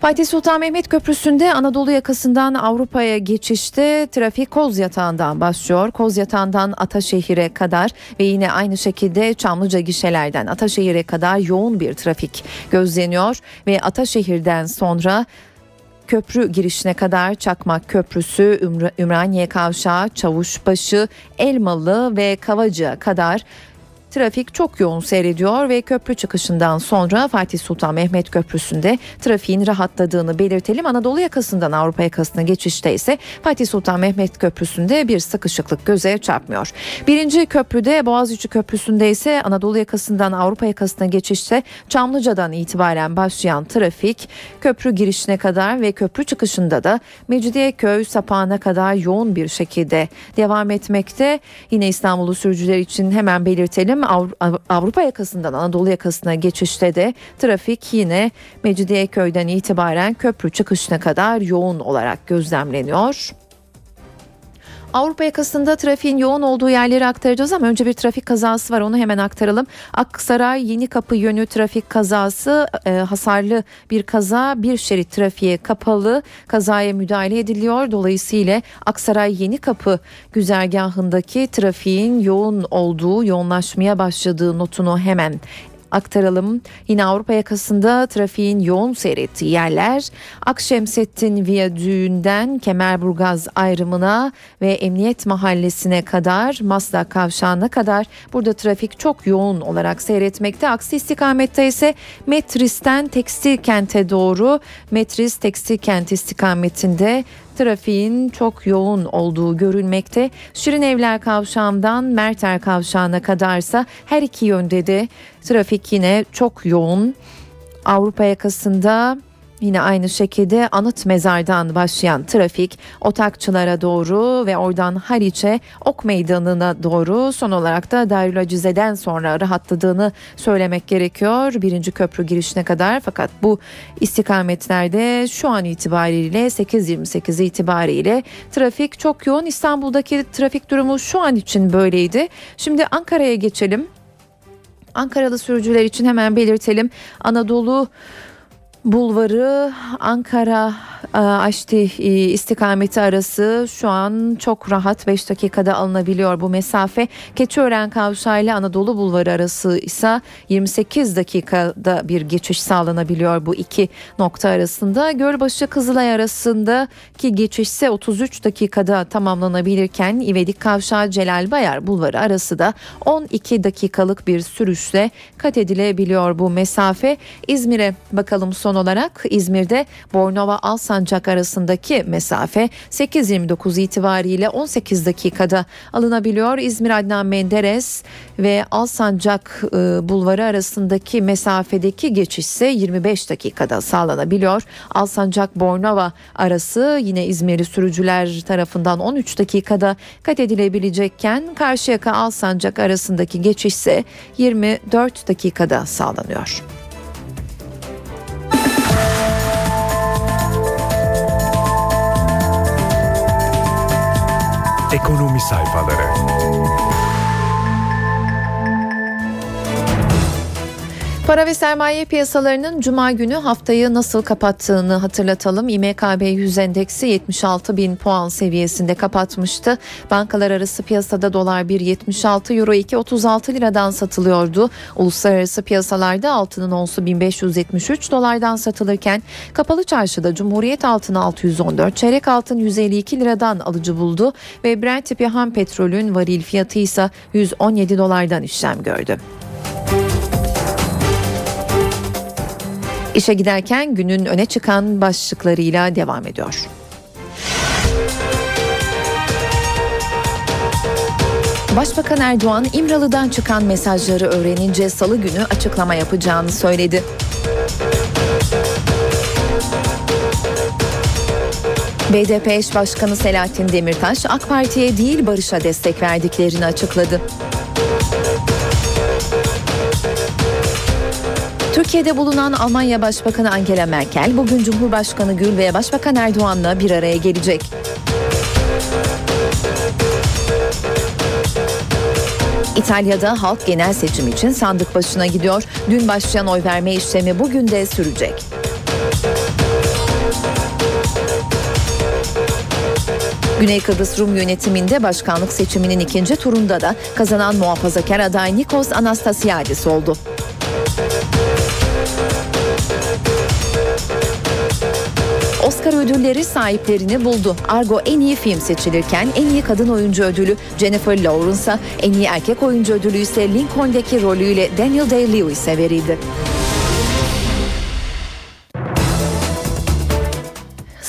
Fatih Sultan Mehmet Köprüsü'nde Anadolu yakasından Avrupa'ya geçişte trafik Koz Yatağı'ndan başlıyor. Koz Yatağı'ndan Ataşehir'e kadar ve yine aynı şekilde Çamlıca gişelerden Ataşehir'e kadar yoğun bir trafik gözleniyor ve Ataşehir'den sonra köprü girişine kadar Çakmak Köprüsü, Ümraniye Kavşağı, Çavuşbaşı, Elmalı ve Kavacı'ya kadar trafik çok yoğun seyrediyor ve köprü çıkışından sonra Fatih Sultan Mehmet Köprüsü'nde trafiğin rahatladığını belirtelim. Anadolu yakasından Avrupa yakasına geçişte ise Fatih Sultan Mehmet Köprüsü'nde bir sıkışıklık göze çarpmıyor. Birinci köprüde Boğaziçi Köprüsü'nde ise Anadolu yakasından Avrupa yakasına geçişte Çamlıca'dan itibaren başlayan trafik köprü girişine kadar ve köprü çıkışında da Mecidiyeköy sapağına kadar yoğun bir şekilde devam etmekte. Yine İstanbul'u sürücüler için hemen belirtelim Avrupa yakasından Anadolu yakasına geçişte de trafik yine Mecidiyeköy'den itibaren köprü çıkışına kadar yoğun olarak gözlemleniyor. Avrupa yakasında trafiğin yoğun olduğu yerleri aktaracağız ama önce bir trafik kazası var onu hemen aktaralım. Aksaray Yeni Kapı yönü trafik kazası e, hasarlı bir kaza bir şerit trafiğe kapalı kazaya müdahale ediliyor. Dolayısıyla Aksaray Yeni Kapı güzergahındaki trafiğin yoğun olduğu yoğunlaşmaya başladığı notunu hemen aktaralım. Yine Avrupa yakasında trafiğin yoğun seyrettiği yerler Akşemsettin Viyadüğü'nden Kemerburgaz ayrımına ve Emniyet Mahallesi'ne kadar Maslak Kavşağı'na kadar burada trafik çok yoğun olarak seyretmekte. Aksi istikamette ise Metris'ten Tekstil Kent'e doğru Metris Tekstil Kent istikametinde trafiğin çok yoğun olduğu görülmekte. Şirin Evler Kavşağı'ndan Merter Kavşağı'na kadarsa her iki yönde de trafik yine çok yoğun. Avrupa yakasında Yine aynı şekilde anıt mezardan başlayan trafik Otakçılara doğru ve oradan Haliç'e Ok Meydanı'na doğru son olarak da Darülacize'den sonra rahatladığını söylemek gerekiyor. Birinci köprü girişine kadar fakat bu istikametlerde şu an itibariyle 8.28 itibariyle trafik çok yoğun. İstanbul'daki trafik durumu şu an için böyleydi. Şimdi Ankara'ya geçelim. Ankaralı sürücüler için hemen belirtelim. Anadolu Bulvarı Ankara e, Aşti e, istikameti arası şu an çok rahat 5 dakikada alınabiliyor bu mesafe. Keçiören Kavşağı ile Anadolu Bulvarı arası ise 28 dakikada bir geçiş sağlanabiliyor bu iki nokta arasında. Gölbaşı Kızılay arasındaki geçiş ise 33 dakikada tamamlanabilirken İvedik Kavşağı Celal Bayar Bulvarı arası da 12 dakikalık bir sürüşle kat edilebiliyor bu mesafe. İzmir'e bakalım son olarak İzmir'de Bornova Alsancak arasındaki mesafe 8.29 itibariyle 18 dakikada alınabiliyor. İzmir Adnan Menderes ve Alsancak e, bulvarı arasındaki mesafedeki geçiş ise 25 dakikada sağlanabiliyor. Alsancak Bornova arası yine İzmirli sürücüler tarafından 13 dakikada kat edilebilecekken Karşıyaka Alsancak arasındaki geçiş ise 24 dakikada sağlanıyor. Ekonomi sayfaları. Para ve sermaye piyasalarının cuma günü haftayı nasıl kapattığını hatırlatalım. İMKB 100 endeksi 76 bin puan seviyesinde kapatmıştı. Bankalar arası piyasada dolar 1.76 euro 2.36 liradan satılıyordu. Uluslararası piyasalarda altının onsu 1573 dolardan satılırken kapalı çarşıda Cumhuriyet altını 614, çeyrek altın 152 liradan alıcı buldu ve Brent tipi ham petrolün varil fiyatı ise 117 dolardan işlem gördü. İşe giderken günün öne çıkan başlıklarıyla devam ediyor. Başbakan Erdoğan İmralı'dan çıkan mesajları öğrenince salı günü açıklama yapacağını söyledi. BDP eş başkanı Selahattin Demirtaş AK Parti'ye değil Barış'a destek verdiklerini açıkladı. Türkiye'de bulunan Almanya Başbakanı Angela Merkel bugün Cumhurbaşkanı Gül ve Başbakan Erdoğan'la bir araya gelecek. İtalya'da halk genel seçim için sandık başına gidiyor. Dün başlayan oy verme işlemi bugün de sürecek. Güney Kıbrıs Rum yönetiminde başkanlık seçiminin ikinci turunda da kazanan muhafazakar aday Nikos Anastasiadis oldu. Ödülleri sahiplerini buldu. Argo en iyi film seçilirken en iyi kadın oyuncu ödülü Jennifer Lawrence'a, en iyi erkek oyuncu ödülü ise Lincoln'daki rolüyle Daniel Day-Lewis'e verildi.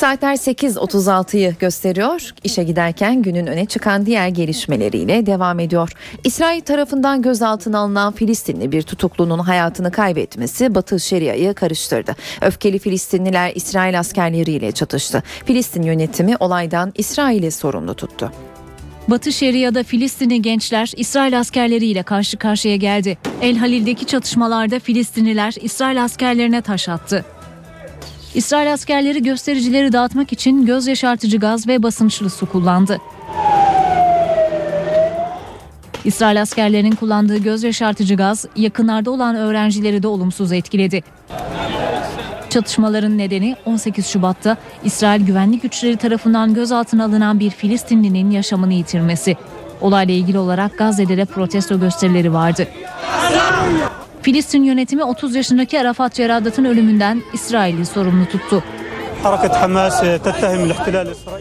Saatler 8.36'yı gösteriyor. İşe giderken günün öne çıkan diğer gelişmeleriyle devam ediyor. İsrail tarafından gözaltına alınan Filistinli bir tutuklunun hayatını kaybetmesi Batı Şeria'yı karıştırdı. Öfkeli Filistinliler İsrail askerleriyle çatıştı. Filistin yönetimi olaydan İsrail'i sorumlu tuttu. Batı Şeria'da Filistinli gençler İsrail askerleriyle karşı karşıya geldi. El Halil'deki çatışmalarda Filistinliler İsrail askerlerine taş attı. İsrail askerleri göstericileri dağıtmak için göz yaşartıcı gaz ve basınçlı su kullandı. İsrail askerlerinin kullandığı göz yaşartıcı gaz yakınlarda olan öğrencileri de olumsuz etkiledi. Çatışmaların nedeni 18 Şubat'ta İsrail güvenlik güçleri tarafından gözaltına alınan bir Filistinlinin yaşamını yitirmesi. Olayla ilgili olarak Gazze'de de protesto gösterileri vardı. Filistin yönetimi 30 yaşındaki Arafat Ceradat'ın ölümünden İsrail'i sorumlu tuttu.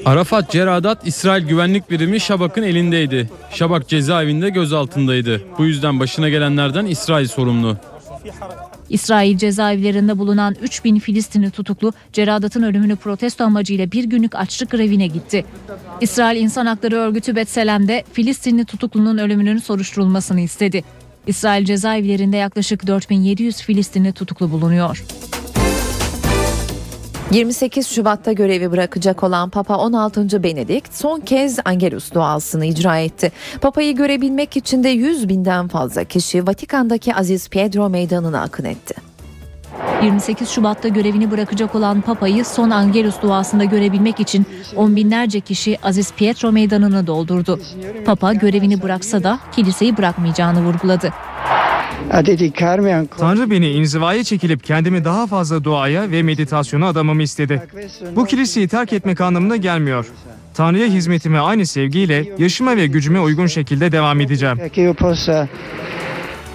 Arafat Ceradat İsrail güvenlik birimi Şabak'ın elindeydi. Şabak cezaevinde gözaltındaydı. Bu yüzden başına gelenlerden İsrail sorumlu. İsrail cezaevlerinde bulunan 3000 Filistinli tutuklu Ceradat'ın ölümünü protesto amacıyla bir günlük açlık grevine gitti. İsrail İnsan Hakları Örgütü Betselem'de Filistinli tutuklunun ölümünün soruşturulmasını istedi. İsrail cezaevlerinde yaklaşık 4700 Filistinli tutuklu bulunuyor. 28 Şubat'ta görevi bırakacak olan Papa 16. Benedikt son kez Angelus duasını icra etti. Papayı görebilmek için de 100 binden fazla kişi Vatikan'daki Aziz Pietro Meydanı'na akın etti. 28 Şubat'ta görevini bırakacak olan Papa'yı son Angelus duasında görebilmek için on binlerce kişi Aziz Pietro Meydanı'nı doldurdu. Papa görevini bıraksa da kiliseyi bırakmayacağını vurguladı. Tanrı beni inzivaya çekilip kendimi daha fazla duaya ve meditasyona adamamı istedi. Bu kiliseyi terk etmek anlamına gelmiyor. Tanrı'ya hizmetime aynı sevgiyle, yaşıma ve gücüme uygun şekilde devam edeceğim.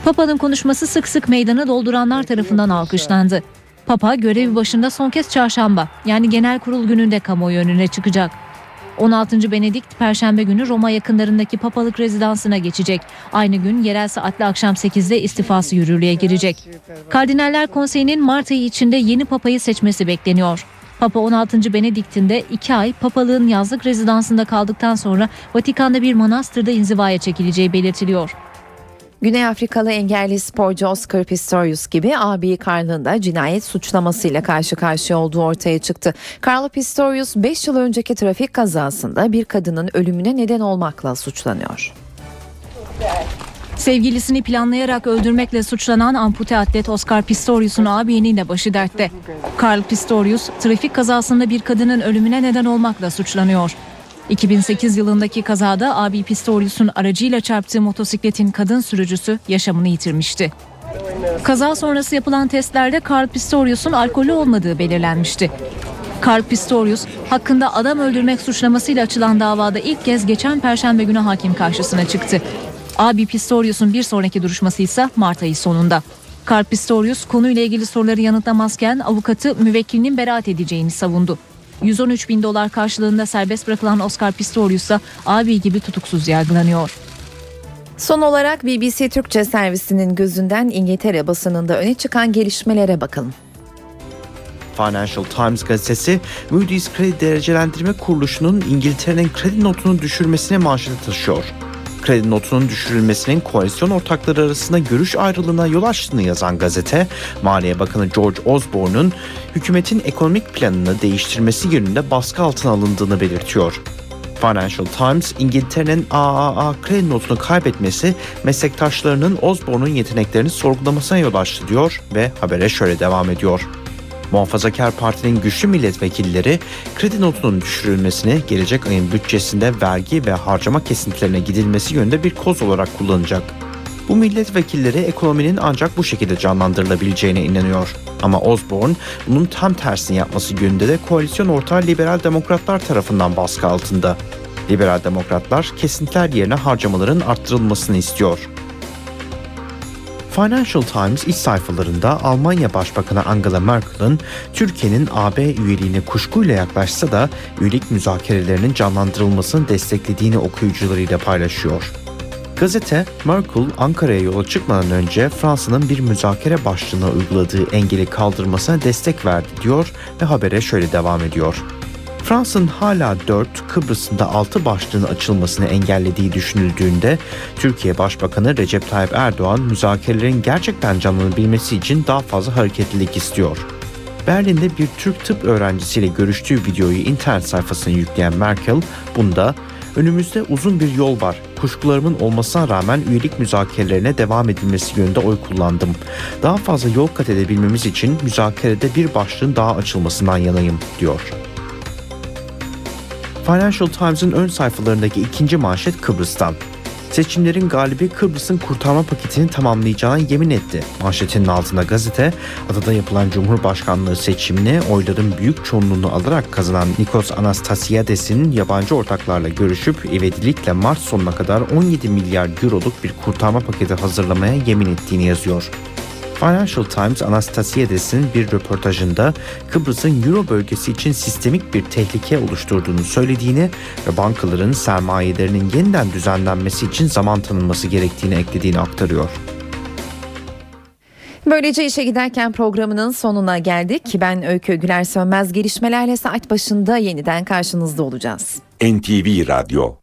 Papa'nın konuşması sık sık meydanı dolduranlar tarafından alkışlandı. Papa görevi başında son kez çarşamba yani genel kurul gününde kamuoyu önüne çıkacak. 16. Benedikt Perşembe günü Roma yakınlarındaki papalık rezidansına geçecek. Aynı gün yerel saatle akşam 8'de istifası yürürlüğe girecek. Kardinaller Konseyi'nin Mart ayı içinde yeni papayı seçmesi bekleniyor. Papa 16. Benedikt'in de 2 ay papalığın yazlık rezidansında kaldıktan sonra Vatikan'da bir manastırda inzivaya çekileceği belirtiliyor. Güney Afrikalı engelli sporcu Oscar Pistorius gibi abi Carl'ın cinayet suçlamasıyla karşı karşıya olduğu ortaya çıktı. Carlo Pistorius 5 yıl önceki trafik kazasında bir kadının ölümüne neden olmakla suçlanıyor. Sevgilisini planlayarak öldürmekle suçlanan ampute atlet Oscar Pistorius'un ağabeyinin de başı dertte. Carl Pistorius trafik kazasında bir kadının ölümüne neden olmakla suçlanıyor. 2008 yılındaki kazada abi Pistorius'un aracıyla çarptığı motosikletin kadın sürücüsü yaşamını yitirmişti. Kaza sonrası yapılan testlerde Carl Pistorius'un alkolü olmadığı belirlenmişti. Carl Pistorius hakkında adam öldürmek suçlamasıyla açılan davada ilk kez geçen perşembe günü hakim karşısına çıktı. Abi Pistorius'un bir sonraki duruşması ise Mart ayı sonunda. Carl Pistorius konuyla ilgili soruları yanıtlamazken avukatı müvekkilinin beraat edeceğini savundu. 113 bin dolar karşılığında serbest bırakılan Oscar Pistorius ise abi gibi tutuksuz yargılanıyor. Son olarak BBC Türkçe servisinin gözünden İngiltere basınında öne çıkan gelişmelere bakalım. Financial Times gazetesi Moody's Kredi Derecelendirme Kuruluşu'nun İngiltere'nin kredi notunu düşürmesine manşeti taşıyor. Kredi notunun düşürülmesinin koalisyon ortakları arasında görüş ayrılığına yol açtığını yazan gazete, Maliye Bakanı George Osborne'un hükümetin ekonomik planını değiştirmesi yönünde baskı altına alındığını belirtiyor. Financial Times, İngiltere'nin AAA kredi notunu kaybetmesi meslektaşlarının Osborne'un yeteneklerini sorgulamasına yol açtı diyor ve habere şöyle devam ediyor. Muhafazakar Parti'nin güçlü milletvekilleri kredi notunun düşürülmesini gelecek ayın bütçesinde vergi ve harcama kesintilerine gidilmesi yönünde bir koz olarak kullanacak. Bu milletvekilleri ekonominin ancak bu şekilde canlandırılabileceğine inanıyor. Ama Osborne bunun tam tersini yapması yönünde de koalisyon ortağı liberal demokratlar tarafından baskı altında. Liberal demokratlar kesintiler yerine harcamaların arttırılmasını istiyor. Financial Times iç sayfalarında Almanya Başbakanı Angela Merkel'ın Türkiye'nin AB üyeliğine kuşkuyla yaklaşsa da üyelik müzakerelerinin canlandırılmasını desteklediğini okuyucularıyla paylaşıyor. Gazete, Merkel Ankara'ya yola çıkmadan önce Fransa'nın bir müzakere başlığına uyguladığı engeli kaldırmasına destek verdi diyor ve habere şöyle devam ediyor. Fransa'nın hala 4, Kıbrıs'ın da 6 başlığının açılmasını engellediği düşünüldüğünde Türkiye Başbakanı Recep Tayyip Erdoğan müzakerelerin gerçekten canlanabilmesi için daha fazla hareketlilik istiyor. Berlin'de bir Türk tıp öğrencisiyle görüştüğü videoyu internet sayfasına yükleyen Merkel, bunda önümüzde uzun bir yol var. Kuşkularımın olmasına rağmen üyelik müzakerelerine devam edilmesi yönünde oy kullandım. Daha fazla yol kat edebilmemiz için müzakerede bir başlığın daha açılmasından yanayım, diyor. Financial Times'ın ön sayfalarındaki ikinci manşet Kıbrıs'tan. Seçimlerin galibi Kıbrıs'ın kurtarma paketini tamamlayacağına yemin etti. Manşetinin altında gazete, adada yapılan Cumhurbaşkanlığı seçimini oyların büyük çoğunluğunu alarak kazanan Nikos Anastasiades'in yabancı ortaklarla görüşüp ivedilikle Mart sonuna kadar 17 milyar euroluk bir kurtarma paketi hazırlamaya yemin ettiğini yazıyor. Financial Times Anastasiades'in bir röportajında Kıbrıs'ın Euro bölgesi için sistemik bir tehlike oluşturduğunu söylediğini ve bankaların sermayelerinin yeniden düzenlenmesi için zaman tanınması gerektiğini eklediğini aktarıyor. Böylece işe giderken programının sonuna geldik. Ben Öykü Güler Sönmez gelişmelerle saat başında yeniden karşınızda olacağız. NTV Radyo